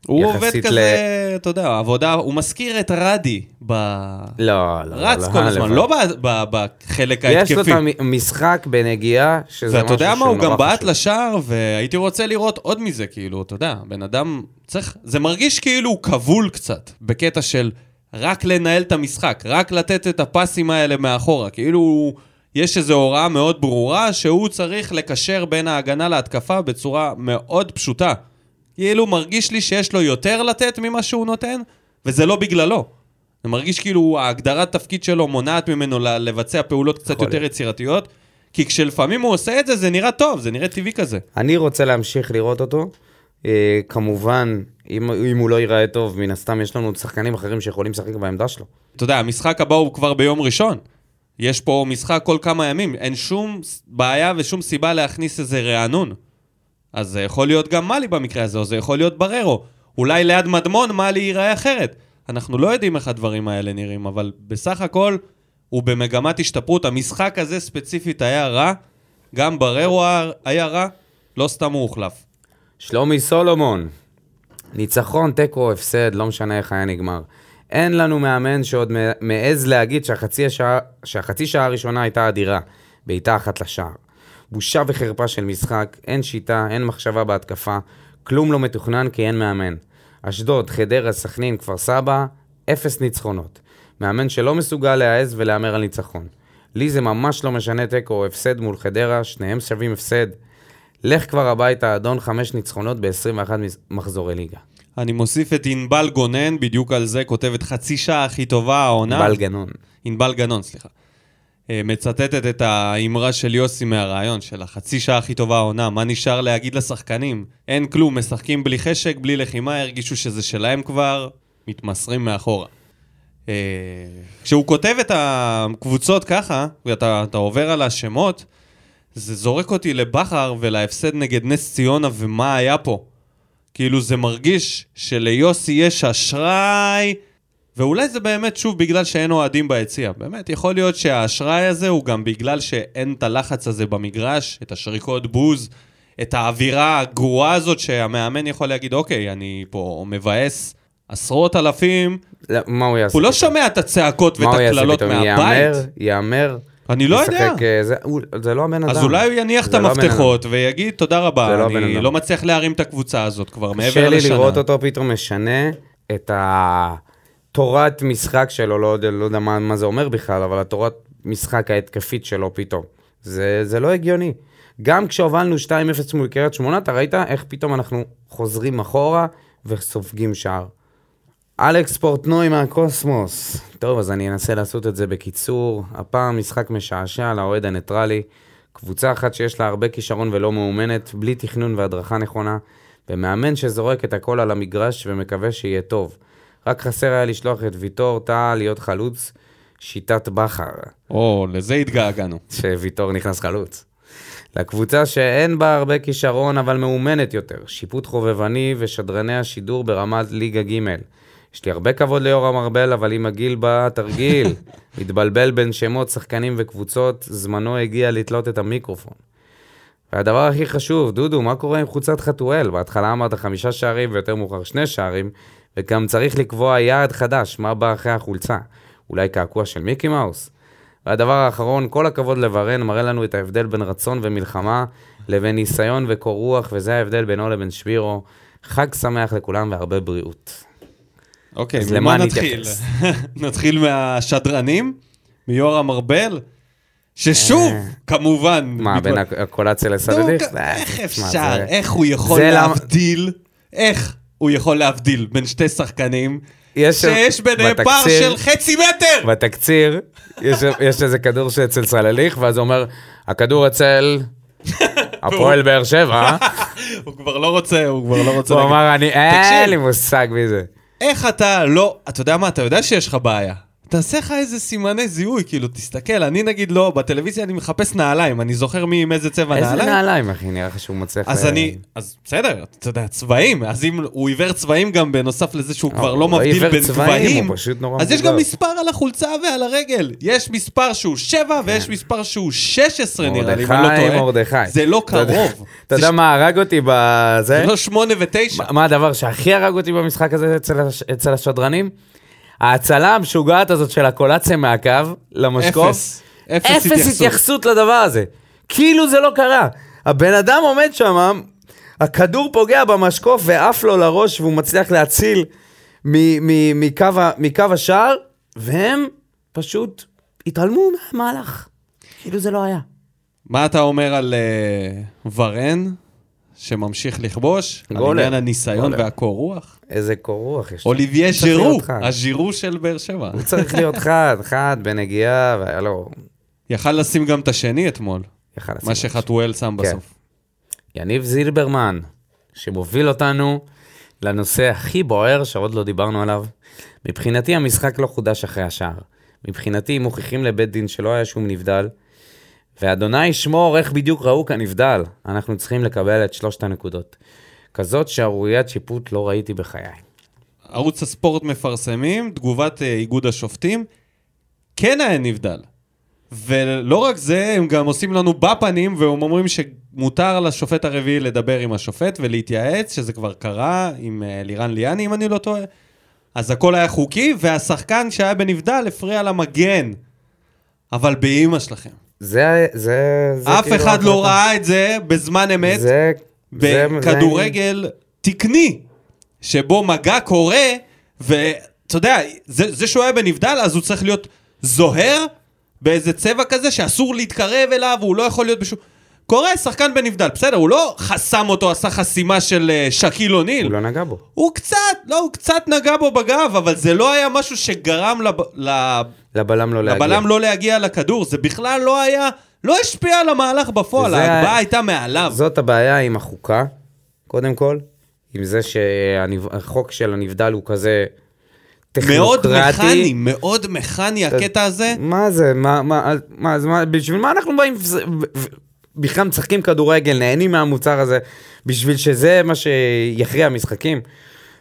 הוא עובד ל- כזה, אתה יודע, עבודה, הוא מזכיר את רדי ב... לא, לא, רץ לא, כל הזמן, הלוואי. לא ב- בחלק יש לו את ההתקפי. המשחק בנגיעה, שזה משהו ואתה יודע מה, הוא גם בעט חשוב. לשער, והייתי רוצה לראות עוד מזה, כאילו, אתה יודע, בן אדם צריך... זה מרגיש כאילו הוא כבול קצת, בקטע של רק לנהל את המשחק, רק לתת את הפסים האלה מאחורה, כאילו יש איזו הוראה מאוד ברורה שהוא צריך לקשר בין ההגנה להתקפה בצורה מאוד פשוטה. כאילו מרגיש לי שיש לו יותר לתת ממה שהוא נותן, וזה לא בגללו. זה מרגיש כאילו ההגדרת תפקיד שלו מונעת ממנו לבצע פעולות קצת יותר להיות. יצירתיות, כי כשלפעמים הוא עושה את זה, זה נראה טוב, זה נראה טבעי כזה. אני רוצה להמשיך לראות אותו אה, כמובן, אם, אם הוא לא ייראה טוב, מן הסתם יש לנו שחקנים אחרים שיכולים לשחק בעמדה שלו. אתה יודע, המשחק הבא הוא כבר ביום ראשון. יש פה משחק כל כמה ימים, אין שום בעיה ושום סיבה להכניס איזה רענון. אז זה יכול להיות גם מאלי במקרה הזה, או זה יכול להיות בררו. אולי ליד מדמון מאלי ייראה אחרת. אנחנו לא יודעים איך הדברים האלה נראים, אבל בסך הכל הוא במגמת השתפרות. המשחק הזה ספציפית היה רע, גם בררו היה רע, לא סתם הוא הוחלף. שלומי סולומון, ניצחון, תיקו, הפסד, לא משנה איך היה נגמר. אין לנו מאמן שעוד מעז להגיד שהחצי, השעה, שהחצי שעה הראשונה הייתה אדירה, בעיטה אחת לשער. בושה וחרפה של משחק, אין שיטה, אין מחשבה בהתקפה, כלום לא מתוכנן כי אין מאמן. אשדוד, חדרה, סכנין, כפר סבא, אפס ניצחונות. מאמן שלא מסוגל להעז ולהמר על ניצחון. לי זה ממש לא משנה תיקו או הפסד מול חדרה, שניהם שווים הפסד. לך כבר הביתה, אדון חמש ניצחונות ב-21 מחזורי ליגה. אני מוסיף את ענבל גונן, בדיוק על זה, כותבת חצי שעה הכי טובה, העונה. ענבל גנון. ענבל גנון, סליחה. אה, מצטטת את האמרה של יוסי מהרעיון, של החצי שעה הכי טובה העונה, מה נשאר להגיד לשחקנים? אין כלום, משחקים בלי חשק, בלי לחימה, הרגישו שזה שלהם כבר, מתמסרים מאחורה. אה, כשהוא כותב את הקבוצות ככה, ואתה עובר על השמות, זה זורק אותי לבכר ולהפסד נגד נס ציונה ומה היה פה. כאילו זה מרגיש שליוסי יש אשראי, ואולי זה באמת שוב בגלל שאין אוהדים ביציע. באמת, יכול להיות שהאשראי הזה הוא גם בגלל שאין את הלחץ הזה במגרש, את השריקות בוז, את האווירה הגרועה הזאת שהמאמן יכול להגיד, אוקיי, אני פה מבאס עשרות אלפים. לא, מה הוא יעשה? הוא לא שומע את הצעקות ואת הקללות מהבית. יאמר, יאמר. אני לא יודע. אה, זה, זה לא הבן אדם. אז אולי הוא יניח את לא המפתחות לא ויגיד, תודה רבה, לא אני לא מצליח להרים את הקבוצה הזאת כבר מעבר לשנה. קשה לי לראות אותו פתאום משנה את התורת משחק שלו, לא לא יודע מה, מה זה אומר בכלל, אבל התורת משחק ההתקפית שלו פתאום. זה, זה לא הגיוני. גם כשהובלנו 2-0 מול קריית שמונה, אתה ראית איך פתאום אנחנו חוזרים אחורה וסופגים שער. אלכס פורטנוי מהקוסמוס. טוב, אז אני אנסה לעשות את זה בקיצור. הפעם משחק משעשע לאוהד הניטרלי. קבוצה אחת שיש לה הרבה כישרון ולא מאומנת, בלי תכנון והדרכה נכונה, ומאמן שזורק את הכל על המגרש ומקווה שיהיה טוב. רק חסר היה לשלוח את ויטור טאה להיות חלוץ, שיטת בכר. או, לזה התגעגענו. שוויטור נכנס חלוץ. לקבוצה שאין בה הרבה כישרון אבל מאומנת יותר, שיפוט חובבני ושדרני השידור ברמת ליגה ג' יש לי הרבה כבוד ליורם ארבל, אבל עם הגיל בא תרגיל. מתבלבל בין שמות, שחקנים וקבוצות, זמנו הגיע לתלות את המיקרופון. והדבר הכי חשוב, דודו, מה קורה עם חולצת חתואל? בהתחלה אמרת חמישה שערים ויותר מאוחר שני שערים, וגם צריך לקבוע יעד חדש, מה בא אחרי החולצה? אולי קעקוע של מיקי מאוס? והדבר האחרון, כל הכבוד לברן, מראה לנו את ההבדל בין רצון ומלחמה לבין ניסיון וקור רוח, וזה ההבדל בינו לבין שבירו. חג שמח לכולם והרבה בריאות. אוקיי, אז למה נתחיל? נתחיל מהשדרנים, מיורם ארבל, ששוב, אה. כמובן... מה, בין הקולציה לסלליך? איך אפשר, איך הוא יכול להבדיל, איך הוא יכול להבדיל בין שתי שחקנים, שיש ביניהם פער של חצי מטר! בתקציר, יש איזה כדור שאצל סלליך, ואז הוא אומר, הכדור אצל... הפועל באר שבע. הוא כבר לא רוצה, הוא כבר לא רוצה. הוא אמר, אין לי מושג מי זה. איך אתה לא, אתה יודע מה, אתה יודע שיש לך בעיה. תעשה לך איזה סימני זיהוי, כאילו, תסתכל, אני נגיד לא, בטלוויזיה אני מחפש נעליים, אני זוכר מי עם איזה צבע איזה נעליים. איזה נעליים, אחי, נראה לך שהוא מצליח... אז ל... אני, אז בסדר, אתה יודע, צבעים, אז אם הוא עיוור צבעים גם בנוסף לזה שהוא כבר לא מבדיל בין צבעים, אז יש גם מספר על החולצה ועל הרגל. יש מספר שהוא 7 כן. ויש מספר שהוא 16 נראה לי, אם אני לא טועה. מרדכי, זה לא קרוב. אתה יודע מה הרג אותי בזה? זה לא 8 ו-9. מה הדבר שהכי הרג אותי במשחק הזה אצל השדרנים? ההצלה המשוגעת הזאת של הקולציה מהקו למשקוף, אפס, אפס, אפס התייחסות. התייחסות לדבר הזה. כאילו זה לא קרה. הבן אדם עומד שם, הכדור פוגע במשקוף ועף לו לראש והוא מצליח להציל מקו, מקו השער, והם פשוט התעלמו מהמהלך. כאילו זה לא היה. מה אתה אומר על uh, ורן? שממשיך לכבוש, על עניין הניסיון והקור רוח. איזה קור רוח יש. אוליביה ז'ירו, הז'ירו של באר שבע. הוא צריך להיות חד, חד, בנגיעה, והיה לו... יכל לשים גם את השני אתמול. יכל לשים. מה שחתואל שם כן. בסוף. יניב זילברמן, שמוביל אותנו לנושא הכי בוער שעוד לא דיברנו עליו. מבחינתי המשחק לא חודש אחרי השער. מבחינתי מוכיחים לבית דין שלא היה שום נבדל, ואדוני ישמור איך בדיוק ראו כנבדל. אנחנו צריכים לקבל את שלושת הנקודות. כזאת שערוריית שיפוט לא ראיתי בחיי. ערוץ הספורט מפרסמים, תגובת אה, איגוד השופטים, כן היה נבדל. ולא רק זה, הם גם עושים לנו בפנים, והם אומרים שמותר לשופט הרביעי לדבר עם השופט ולהתייעץ, שזה כבר קרה עם אה, לירן ליאני, אם אני לא טועה. אז הכל היה חוקי, והשחקן שהיה בנבדל הפריע למגן. אבל באימא שלכם. זה, זה, זה אף כאילו אחד לא ההחלטה. ראה את זה בזמן אמת. זה... זה- בכדורגל תקני, שבו מגע קורה, ואתה יודע, זה, זה שהוא היה בנבדל, אז הוא צריך להיות זוהר באיזה צבע כזה שאסור להתקרב אליו, הוא לא יכול להיות בשום... קורה, שחקן בנבדל, בסדר, הוא לא חסם אותו, עשה חסימה של אה, שקיל אוניל. הוא לא נגע בו. הוא קצת, לא, הוא קצת נגע בו בגב, אבל זה לא היה משהו שגרם לב, לב, לבלם לא להגיע. לבלם לא להגיע לכדור, זה בכלל לא היה, לא השפיע על המהלך בפועל, ההגבהה הייתה מעליו. זאת הבעיה עם החוקה, קודם כל, עם זה שהחוק של הנבדל הוא כזה מאוד. מכני, מאוד מכני הקטע הזה. מה זה, מה, מה, מה, בשביל מה אנחנו באים, בכלל משחקים כדורגל, נהנים מהמוצר הזה, בשביל שזה מה שיכריע משחקים.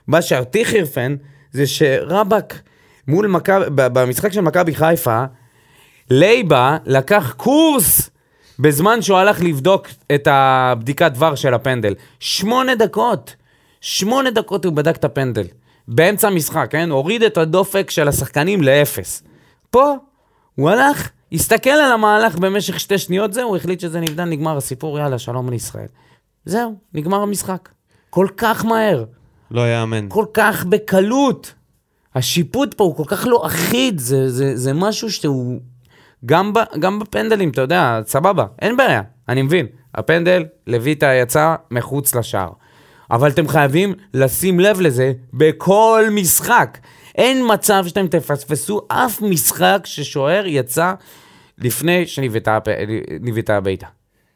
מה שאותי חירפן, זה שרבאק, מול מכבי, במשחק של מכבי חיפה, לייבה לקח קורס בזמן שהוא הלך לבדוק את הבדיקת דבר של הפנדל. שמונה דקות. שמונה דקות הוא בדק את הפנדל. באמצע המשחק, כן? הוריד את הדופק של השחקנים לאפס. פה, הוא הלך, הסתכל על המהלך במשך שתי שניות, זהו, החליט שזה נבדל, נגמר הסיפור, יאללה, שלום לישראל. זהו, נגמר המשחק. כל כך מהר, לא יאמן. כל כך בקלות. השיפוט פה הוא כל כך לא אחיד, זה, זה, זה משהו שהוא... גם, ב, גם בפנדלים, אתה יודע, סבבה, אין בעיה, אני מבין. הפנדל, לויטה יצא מחוץ לשער. אבל אתם חייבים לשים לב לזה בכל משחק. אין מצב שאתם תפספסו אף משחק ששוער יצא לפני ניבטה הביתה.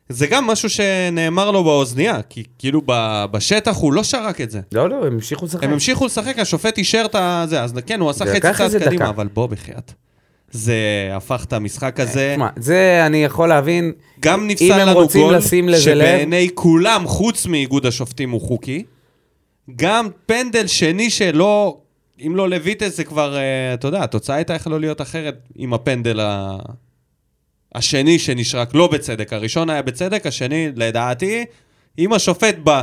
זה גם משהו שנאמר לו באוזנייה, כי כאילו ב- בשטח הוא לא שרק את זה. לא, לא, הם המשיכו לשחק. הם המשיכו לשחק, השופט אישר את זה, אז כן, הוא עשה חצי צעד קדימה, דקה. אבל בוא בחייאת. זה הפך את המשחק הזה, תשמע, זה אני יכול להבין. גם אם נפסל הם לנו רוצים גול, שבעיני כולם, חוץ מאיגוד השופטים, הוא חוקי. גם פנדל שני שלא, אם לא לויטס זה כבר, אה, אתה יודע, התוצאה הייתה יכולה להיות אחרת עם הפנדל ה... השני שנשרק, לא בצדק. הראשון היה בצדק, השני, לדעתי, אם השופט ב...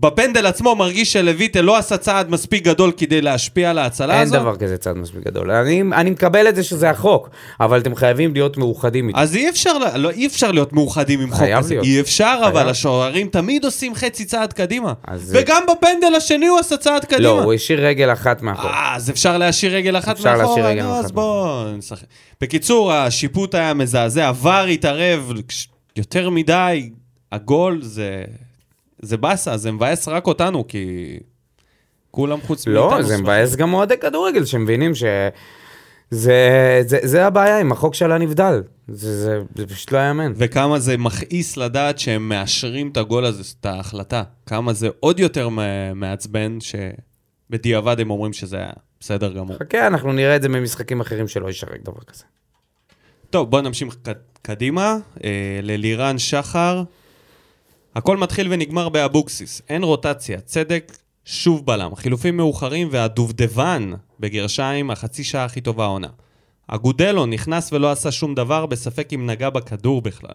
בפנדל עצמו מרגיש שלויטה לא עשה צעד מספיק גדול כדי להשפיע על ההצלה אין הזאת, דבר כזה צעד מספיק גדול. אני, אני מקבל את זה שזה החוק, אבל אתם חייבים להיות מאוחדים איתו. אז אי אפשר, לא, אי אפשר להיות מאוחדים עם חוק כזה. להיות. אי אפשר, חייב. אבל השוערים תמיד עושים חצי צעד קדימה. אז- וגם בפנדל השני הוא עשה צעד קדימה. לא, הוא השאיר רגל אחת מאחור. אה, אז אפשר להשאיר רגל אחת אפשר מאחורה? להשאיר רגל נו, אחת אז בואו נשחק. בקיצור, השיפוט היה מזעזע, ור התערב יותר מדי, הגול זה... זה באסה, זה מבאס רק אותנו, כי... כולם חוץ מאיתנו. לא, זה. מבאס גם אוהדי כדורגל שמבינים ש... זה, זה, זה הבעיה עם החוק של הנבדל. זה, זה, זה פשוט לא יאמן. וכמה זה מכעיס לדעת שהם מאשרים את הגול הזה, את ההחלטה. כמה זה עוד יותר מעצבן, שבדיעבד הם אומרים שזה היה בסדר גמור. חכה, אנחנו נראה את זה במשחקים אחרים שלא יישרק דבר כזה. טוב, בואו נמשיך ק- קדימה, אה, ללירן שחר. הכל מתחיל ונגמר באבוקסיס, אין רוטציה, צדק, שוב בלם. חילופים מאוחרים והדובדבן, בגרשיים, החצי שעה הכי טובה העונה. אגודלו נכנס ולא עשה שום דבר, בספק אם נגע בכדור בכלל.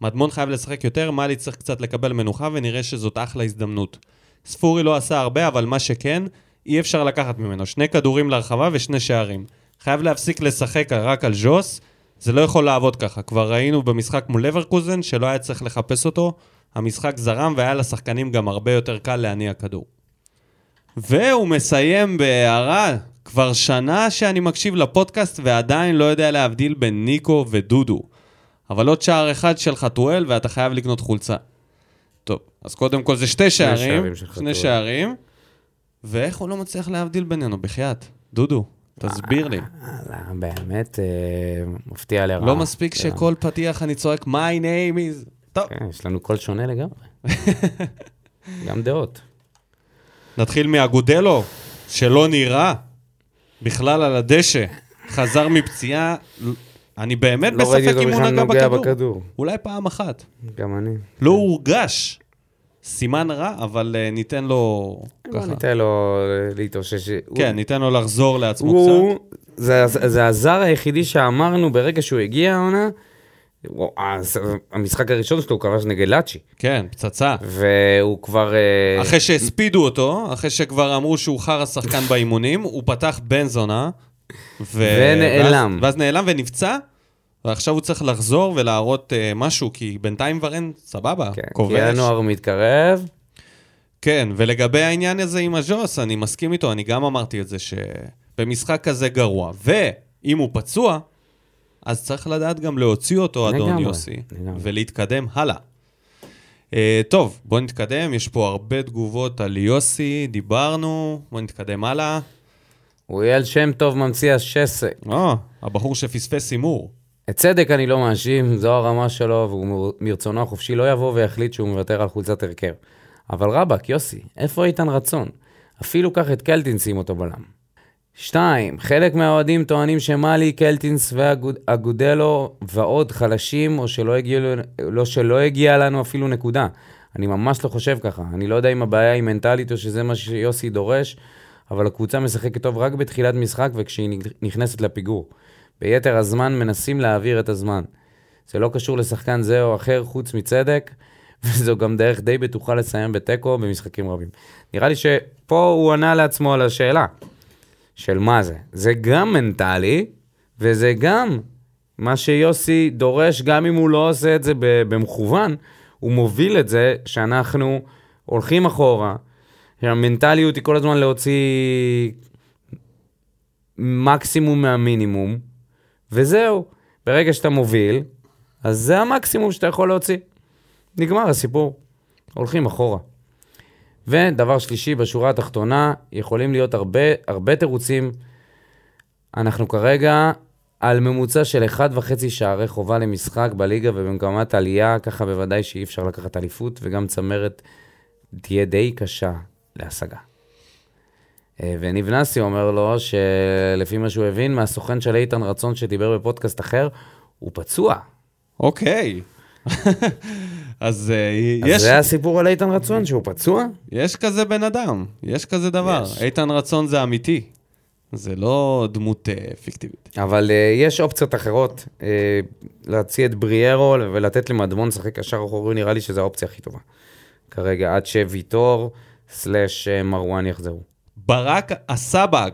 מדמון חייב לשחק יותר, מאלי צריך קצת לקבל מנוחה, ונראה שזאת אחלה הזדמנות. ספורי לא עשה הרבה, אבל מה שכן, אי אפשר לקחת ממנו. שני כדורים להרחבה ושני שערים. חייב להפסיק לשחק רק על ז'וס, זה לא יכול לעבוד ככה. כבר ראינו במשחק מול לברקוזן שלא היה צריך לחפש אותו, המשחק זרם והיה לשחקנים גם הרבה יותר קל להניע כדור. והוא מסיים בהערה, כבר שנה שאני מקשיב לפודקאסט ועדיין לא יודע להבדיל בין ניקו ודודו. אבל עוד שער אחד של חתואל ואתה חייב לקנות חולצה. טוב, אז קודם כל זה שתי שערים, שערים שני. שערים, ואיך הוא לא מצליח להבדיל בינינו, בחייאת. דודו, תסביר לי. וואלה, באמת, אה, מפתיע לרעה. לא מספיק כן. שכל פתיח אני צועק, my name is... טוב, כן, יש לנו קול שונה לגמרי. גם דעות. נתחיל מאגודלו, שלא נראה בכלל על הדשא. חזר מפציעה, אני באמת לא בספק אם הוא נגע בכדור. בכדור. אולי פעם אחת. גם אני. לא הורגש. סימן רע, אבל אה, ניתן לו ככה. ניתן לו אה, להתאושש. הוא- כן, ניתן לו לחזור לעצמו הוא, קצת. זה, זה הזר היחידי שאמרנו ברגע שהוא הגיע העונה, הוא- המשחק הראשון שלו הוא כבש נגד לאצ'י, כן, פצצה. והוא כבר... אה, אחרי שהספידו אותו, אחרי שכבר אמרו שהוא חרא שחקן באימונים, הוא פתח בן זונה. ו... ונעלם. ואז, ואז נעלם ונפצע, ועכשיו הוא צריך לחזור ולהראות uh, משהו, כי בינתיים ורן סבבה, כן, כובש. כי ינואר מתקרב, כן, ולגבי העניין הזה עם הז'וס, אני מסכים איתו, אני גם אמרתי את זה, שבמשחק כזה גרוע, ואם הוא פצוע, אז צריך לדעת גם להוציא אותו, אדון לגמרי, יוסי. ולהתקדם הלאה. Uh, טוב, בוא נתקדם, יש פה הרבה תגובות על יוסי, דיברנו, בוא נתקדם הלאה. אוריאל שם טוב ממציא השסק. או, הבחור שפספס הימור. את צדק אני לא מאשים, זו הרמה שלו, והוא מר- מרצונו החופשי לא יבוא ויחליט שהוא מוותר על חולצת הרכב. אבל רבאק, יוסי, איפה איתן רצון? אפילו קח את קלטינס שים אותו בלם. שתיים, חלק מהאוהדים טוענים שמאלי, קלטינס ואגודלו ועוד חלשים, או שלא הגיע, לא שלא הגיע לנו אפילו נקודה. אני ממש לא חושב ככה. אני לא יודע אם הבעיה היא מנטלית או שזה מה שיוסי דורש, אבל הקבוצה משחקת טוב רק בתחילת משחק וכשהיא נכנסת לפיגור. ביתר הזמן מנסים להעביר את הזמן. זה לא קשור לשחקן זה או אחר חוץ מצדק, וזו גם דרך די בטוחה לסיים בתיקו במשחקים רבים. נראה לי שפה הוא ענה לעצמו על השאלה של מה זה. זה גם מנטלי, וזה גם מה שיוסי דורש, גם אם הוא לא עושה את זה במכוון, הוא מוביל את זה שאנחנו הולכים אחורה, שהמנטליות היא כל הזמן להוציא מקסימום מהמינימום, וזהו. ברגע שאתה מוביל, אז זה המקסימום שאתה יכול להוציא. נגמר הסיפור. הולכים אחורה. ודבר שלישי, בשורה התחתונה, יכולים להיות הרבה, הרבה תירוצים. אנחנו כרגע על ממוצע של 1.5 שערי חובה למשחק בליגה ובמגמת עלייה, ככה בוודאי שאי אפשר לקחת אליפות, וגם צמרת תהיה די קשה להשגה. אה, וניב נאסי אומר לו שלפי מה שהוא הבין מהסוכן של איתן רצון שדיבר בפודקאסט אחר, הוא פצוע. אוקיי. אז אה, אז יש, זה הסיפור על איתן רצון, שהוא פצוע? יש כזה בן אדם, יש כזה דבר. יש. איתן רצון זה אמיתי. זה לא דמות אה, פיקטיבית. אבל uh, יש אופציות אחרות, uh, להציע את בריארו ולתת למדמון לשחק קשר אחורי, נראה לי שזו האופציה הכי טובה. כרגע, עד שוויטור סלאש אה, מרואן יחזרו. ברק הסבג.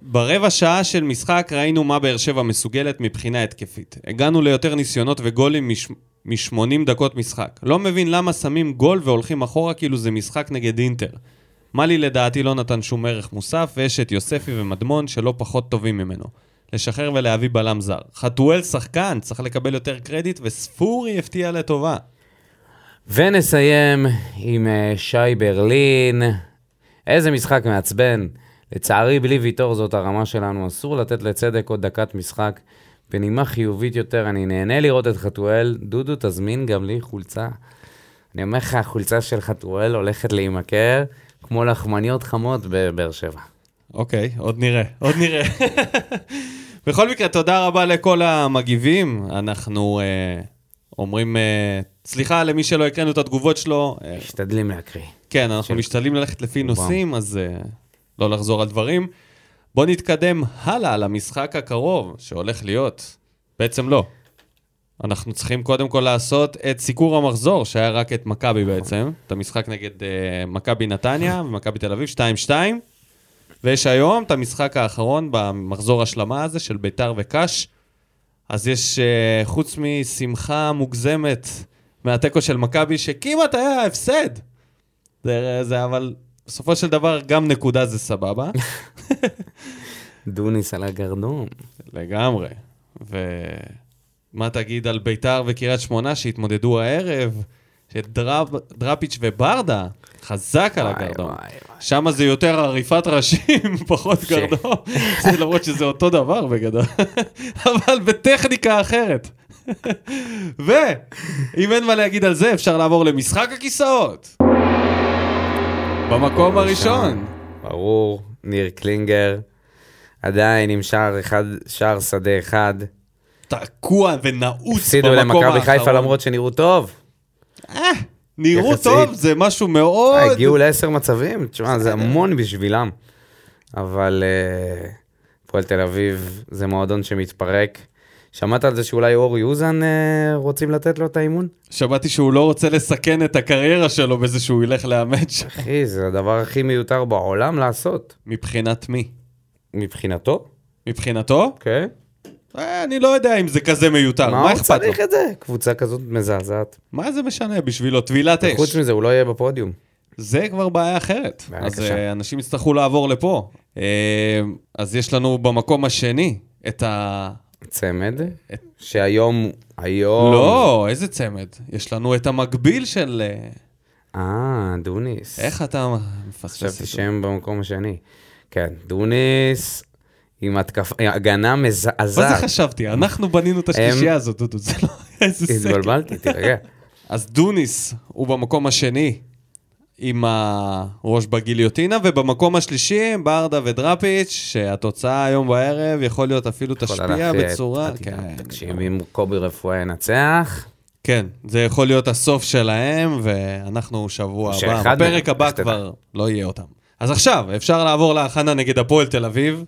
ברבע שעה של משחק ראינו מה באר שבע מסוגלת מבחינה התקפית. הגענו ליותר ניסיונות וגולים מש... מ-80 דקות משחק. לא מבין למה שמים גול והולכים אחורה כאילו זה משחק נגד אינטר. מאלי לדעתי לא נתן שום ערך מוסף, ויש את יוספי ומדמון שלא פחות טובים ממנו. לשחרר ולהביא בלם זר. חתואל שחקן, צריך לקבל יותר קרדיט, וספורי הפתיע לטובה. ונסיים עם אה, שי ברלין. איזה משחק מעצבן. לצערי, בלי ויטור זאת הרמה שלנו, אסור לתת לצדק עוד דקת משחק. בנימה חיובית יותר, אני נהנה לראות את חתואל. דודו, תזמין גם לי חולצה. אני אומר לך, החולצה של חתואל הולכת להימכר כמו לחמניות חמות בבאר שבע. אוקיי, עוד נראה, עוד נראה. בכל מקרה, תודה רבה לכל המגיבים. אנחנו אה, אומרים, אה, סליחה למי שלא הקראנו את התגובות שלו. אה, משתדלים להקריא. כן, אנחנו משתדלים ללכת לפי. נושאים, אז אה, לא לחזור על דברים. בואו נתקדם הלאה למשחק הקרוב שהולך להיות. בעצם לא. אנחנו צריכים קודם כל לעשות את סיקור המחזור, שהיה רק את מכבי בעצם. את המשחק נגד אה, מכבי נתניה ומכבי תל אביב, 2-2. ויש היום את המשחק האחרון במחזור השלמה הזה של ביתר וקאש. אז יש, אה, חוץ משמחה מוגזמת מהתיקו של מכבי, שכמעט היה הפסד. זה, זה אבל בסופו של דבר גם נקודה זה סבבה. דוניס על הגרדום. לגמרי. ומה תגיד על ביתר וקריית שמונה שהתמודדו הערב? שדראפיץ' וברדה, חזק על הגרדום. שם זה יותר עריפת ראשים, פחות גרדום. זה למרות שזה אותו דבר בגדול. אבל בטכניקה אחרת. ואם אין מה להגיד על זה, אפשר לעבור למשחק הכיסאות. במקום הראשון. ברור, ניר קלינגר, עדיין עם שער אחד, שער שדה אחד. תקוע ונעוץ הפסידו במקום האחרון. למכבי חיפה למרות שנראו טוב. אה, נראו יחסית. טוב, זה משהו מאוד... אה, הגיעו לעשר מצבים, תשמע, זה המון בשבילם. אבל אה, הפועל תל אביב זה מועדון שמתפרק. שמעת על זה שאולי אורי אוזן אה, רוצים לתת לו את האימון? שמעתי שהוא לא רוצה לסכן את הקריירה שלו בזה שהוא ילך לאמן שם. אחי, זה הדבר הכי מיותר בעולם לעשות. מבחינת מי? מבחינתו, מבחינתו? כן. אה, אני לא יודע אם זה כזה מיותר, מה מה הוא אכפת לו? צריך את זה? קבוצה כזאת מזעזעת. מה זה משנה בשבילו? טבילת אש. חוץ מזה, הוא לא יהיה בפודיום. זה כבר בעיה אחרת. בעיה אז קשה. אה, אנשים יצטרכו לעבור לפה. אה, אז יש לנו במקום השני את ה... צמד, שהיום, היום... לא, איזה צמד. יש לנו את המקביל של... אה, אה, דוניס. איך אתה מפספס חשבתי את זה? שהם במקום השני. כן, דוניס עם התקפה, הגנה מה זה מזעזעת. חשבתי? אנחנו בנינו את השלישייה הזאת, דודו, זה לא איזה סקר. התבלבלתי, תירגע. אז דוניס הוא במקום השני עם הראש בגיליוטינה, ובמקום השלישי ברדה ודראפיץ', שהתוצאה היום בערב יכול להיות אפילו יכולה תשפיע את בצורה... עתידם. כן, תקשיב, אם קובי רפואה ינצח, כן, זה יכול להיות הסוף שלהם, ואנחנו שבוע הבא, בפרק הבא. כבר לא יהיה אותם. אז עכשיו, אפשר לעבור להכנה נגד הפועל תל אביב,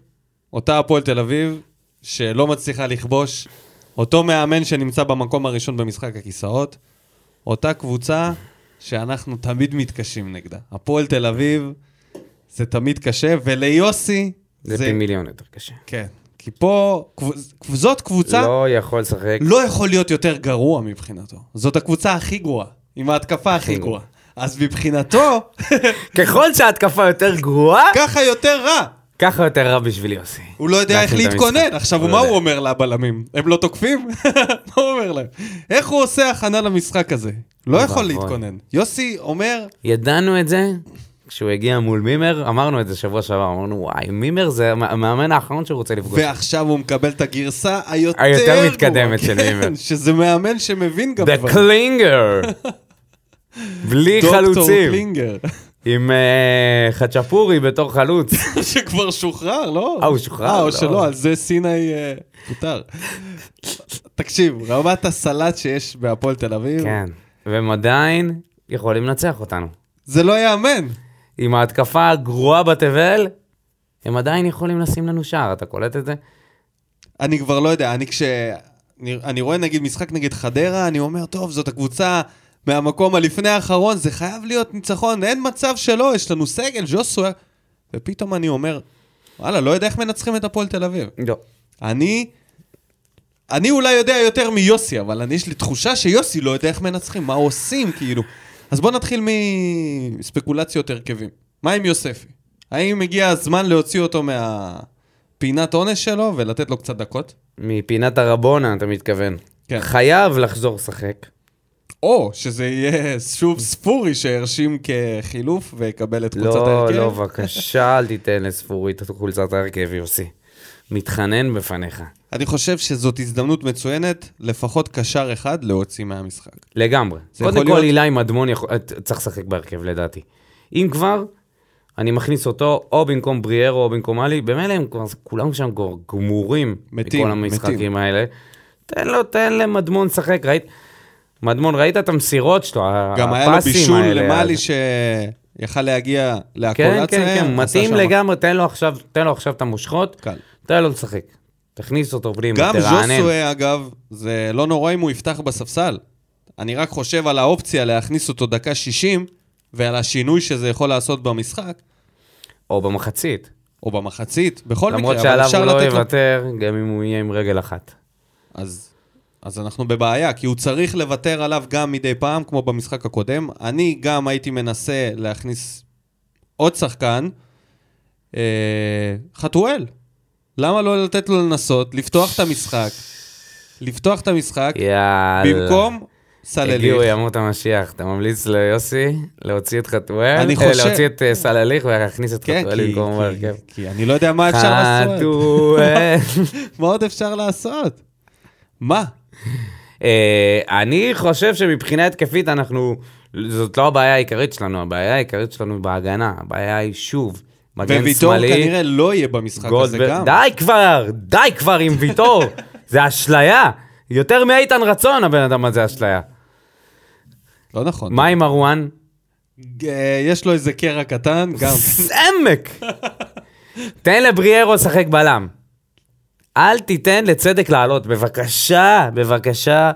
אותה הפועל תל אביב, שלא מצליחה לכבוש, אותו מאמן שנמצא במקום הראשון במשחק הכיסאות, אותה קבוצה שאנחנו תמיד מתקשים נגדה. הפועל תל אביב, זה תמיד קשה, וליוסי, זה פי מיליון יותר קשה. כן. כי פה, קב- זאת קבוצה... לא יכול לשחק. לא יכול להיות יותר גרוע מבחינתו. זאת הקבוצה הכי גרועה, עם ההתקפה הכי גרועה. אז מבחינתו, ככל שההתקפה יותר גרועה, ככה יותר רע. ככה יותר רע בשביל יוסי. הוא לא יודע איך להתכונן. עכשיו, הוא מה לא הוא. אומר לבלמים? הם לא תוקפים? מה הוא אומר להם? איך הוא עושה הכנה למשחק הזה? לא יכול. להתכונן. יוסי אומר, ידענו את זה כשהוא הגיע מול מימר, אמרנו את זה שבוע שעבר, אמרנו, וואי, מימר זה המ- המאמן האחרון שהוא רוצה לפגוש. ועכשיו הוא מקבל את הגרסה היותר היותר. מתקדמת של כן, מימר. שזה מאמן שמבין גם The. קלינגר! בלי דוקטור חלוצים. קלינגר, עם אה, חצ'פורי בתור חלוץ. שכבר שוחרר, לא? אה, הוא שוחרר? אה, או לא. שלא, על זה סיני אה, פוטר. תקשיב, רמת הסלט שיש בהפועל תל אביב, כן. והם עדיין יכולים לנצח אותנו. זה לא ייאמן. עם ההתקפה הגרועה בתבל, הם עדיין יכולים לשים לנו שער, אתה קולט את זה? אני כבר לא יודע, אני כש... אני, אני רואה נגיד משחק נגד חדרה, אני אומר, טוב, זאת הקבוצה מהמקום הלפני האחרון, זה חייב להיות ניצחון, אין מצב שלא, יש לנו סגל, ז'וסווה. ופתאום אני אומר, וואלה, לא יודע איך מנצחים את הפועל תל אביב. לא. אני... אני אולי יודע יותר מיוסי, אבל אני, יש לי תחושה שיוסי לא יודע איך מנצחים, מה עושים, כאילו. אז בוא נתחיל מספקולציות הרכבים. מה עם יוספי? האם הגיע הזמן להוציא אותו מהפינת עונש שלו ולתת לו קצת דקות? מפינת הרבונה, אתה מתכוון. כן. חייב לחזור לשחק. או שזה יהיה שוב ספורי שהרשים כחילוף ויקבל את קבוצת לא, ההרכב? לא, בבקשה, אל תיתן לספורי את חולצת ההרכב, יוסי. מתחנן בפניך. אני חושב שזאת הזדמנות מצוינת, לפחות קשר אחד להוציא מהמשחק. לגמרי. קודם כל, מדמון יכול- אה, צריך לשחק בהרכב, לדעתי. אם כבר, אני מכניס אותו או במקום בריארו או במקום עלי, במילא הם כבר, כולם שם גמורים. מתים, מכל המשחקים. האלה. תן לו, תן למדמון לשחק, ראית? מדמון, ראית את המסירות שלו, גם היה לו הפסים בישול האלה, למאלי שיכל להגיע כן, להקולציה. כן, כן, עשה מתאים לגמרי, תן לו עכשיו, תן לו עכשיו את המושכות, קל. תן לו לשחק. תכניס אותו פנימה, גם תרענן. ז'וסווה, אגב, זה לא נורא אם הוא יפתח בספסל. אני רק חושב על האופציה להכניס אותו דקה 60, ועל השינוי שזה יכול לעשות במשחק, או במחצית. או במחצית, בכל למרות מקרה, אבל שעליו אפשר הוא לא לתת לו... יוותר, גם אם הוא יהיה עם רגל אחת. אז, אז אנחנו בבעיה, כי הוא צריך לוותר עליו גם מדי פעם, כמו במשחק הקודם. אני גם הייתי מנסה להכניס עוד שחקן, אה, חתואל. למה לא לתת לו לנסות, לפתוח את המשחק, לפתוח את המשחק, יאללה. במקום סלליך. הגיעו ימות המשיח. אתה ממליץ ליוסי להוציא את חתואל? אני אה, חושב- להוציא את אה, סלליך ולהכניס את כן, חתואל כי, במקום כי, בהרכב. כי אני לא יודע מה אפשר לעשות. חתואל. מה עוד אפשר לעשות? מה? אה, אני חושב שמבחינה התקפית אנחנו, זאת לא הבעיה העיקרית שלנו, הבעיה העיקרית שלנו בהגנה, הבעיה היא שוב, מגן וויטור שמאלי, כנראה לא יהיה במשחק הזה גם. די כבר, די כבר עם ויטור, זה אשליה, יותר מאיתן רצון הבן אדם הזה אשליה. לא נכון. מה עם מרואן? אה, יש לו איזה קרע קטן, גם. עמק! תן לבריארו לשחק בלם. אל תיתן לצדק לעלות, בבקשה, בבקשה.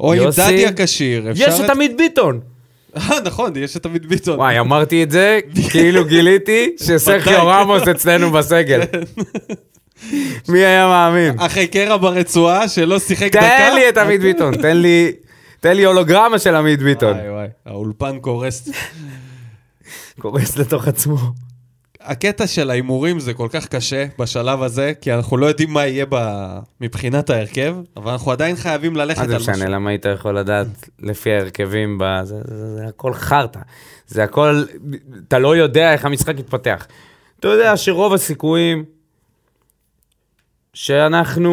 או עם יוסי, דדיה כשיר. אפשר יש את עמית ביטון. אה, נכון, יש את עמית ביטון. וואי, אמרתי את זה, כאילו גיליתי שסרחיו רמוס אצלנו בסגל. מי היה מאמין? אחרי קרע ברצועה שלא שיחק דקה. תן לי את עמית ביטון, תן לי... תן לי הולוגרמה של עמית ביטון. וואי וואי, האולפן קורס. קורס לתוך עצמו. הקטע של ההימורים זה כל כך קשה בשלב הזה, כי אנחנו לא יודעים מה יהיה ב... מבחינת ההרכב, אבל אנחנו עדיין חייבים ללכת מה על זה משהו. משנה, למה היית יכול לדעת לפי ההרכבים, ב... זה, זה, זה הכל חרטא. זה הכל, אתה לא יודע איך המשחק יתפתח. אתה יודע שרוב הסיכויים שאנחנו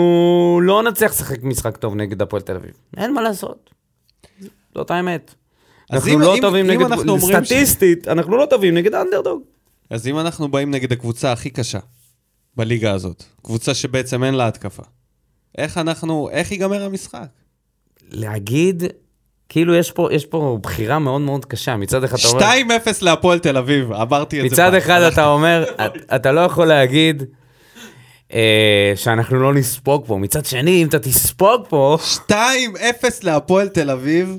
לא נצליח לשחק משחק טוב נגד הפועל תל אביב. אין מה לעשות. זאת האמת. אנחנו אם- לא אם- טובים אם נגד, אנחנו אומרים ש- סטטיסטית, אנחנו לא טובים נגד האנדרדוג. אז אם אנחנו באים נגד הקבוצה הכי קשה בליגה הזאת, קבוצה שבעצם אין לה התקפה, איך אנחנו, איך ייגמר המשחק? להגיד, כאילו יש פה, יש פה בחירה מאוד מאוד קשה. מצד אחד אתה אומר... 2-0 להפועל תל אביב, אמרתי את זה. מצד. אחד אתה אומר, את- אתה לא יכול להגיד אה, שאנחנו לא נספוג פה. מצד שני, אם אתה תספוג פה... 2-0 להפועל תל אביב,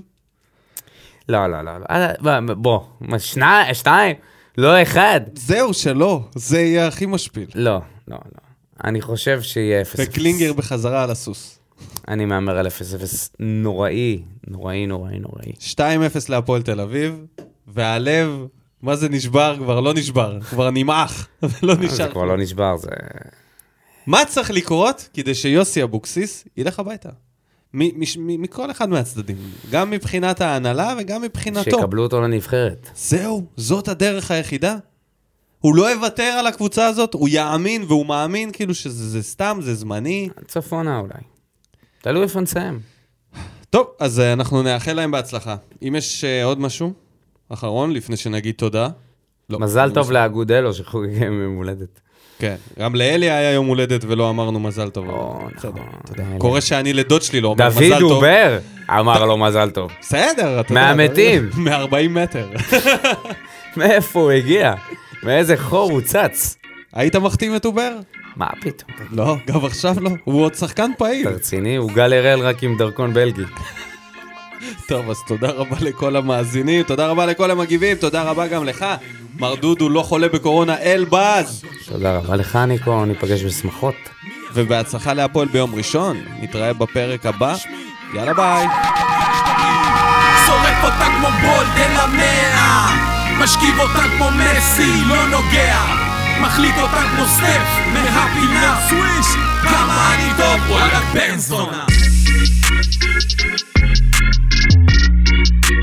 לא, לא, לא. לא. אה, בוא, מה, שני- שתיים? לא אחד. זהו שלא, זה יהיה הכי משפיל. לא, לא, לא. אני חושב שיהיה 0-0. וקלינגר בחזרה על הסוס. אני מהמר על 0-0 נוראי, נוראי, נוראי, נוראי. 2-0 להפועל תל אביב, והלב, מה זה נשבר? כבר לא נשבר, כבר נמעך, לא זה נשאר. כבר לא נשבר, זה... מה צריך לקרות כדי שיוסי אבוקסיס ילך הביתה? מכל אחד מהצדדים, גם מבחינת ההנהלה וגם מבחינתו. שיקבלו אותו לנבחרת. זהו, זאת הדרך היחידה. הוא לא יוותר על הקבוצה הזאת, הוא יאמין והוא מאמין כאילו שזה זה סתם, זה זמני. צפונה אולי. תלוי איפה נסיים. טוב, אז uh, אנחנו נאחל להם בהצלחה. אם יש uh, עוד משהו אחרון, לפני שנגיד תודה. לא, מזל טוב לאגודלו שחוגג יום הולדת. כן, גם לאלי היה יום הולדת ולא אמרנו מזל טוב. או, בסדר, נכון, אתה יודע. קורה שאני לדוד שלי לא אומר מזל דוד טוב. דובר אמר לו מזל טוב. בסדר, אתה יודע. מהמתים. מ-40 מטר. מאיפה הוא הגיע? מאיזה חור הוא צץ? היית מחתים את אובר? מה פתאום? לא, גם עכשיו לא. הוא עוד שחקן פעיל. אתה רציני? הוא גל הראל רק עם דרכון בלגי. טוב, אז תודה רבה לכל המאזינים, תודה רבה לכל המגיבים, תודה רבה גם לך. מר דודו לא חולה בקורונה, אלבז. תודה רבה לך, ניקו, ניפגש בשמחות. ובהצלחה להפועל ביום ראשון. נתראה בפרק הבא. יאללה ביי. שורף אותה כמו בולד אל המאה משכיב אותה כמו מסי, לא נוגע מחליט אותה כמו סטף מהפינה סוויש כמה אני טוב, וואלה בן זונה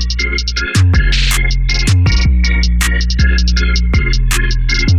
Thank you.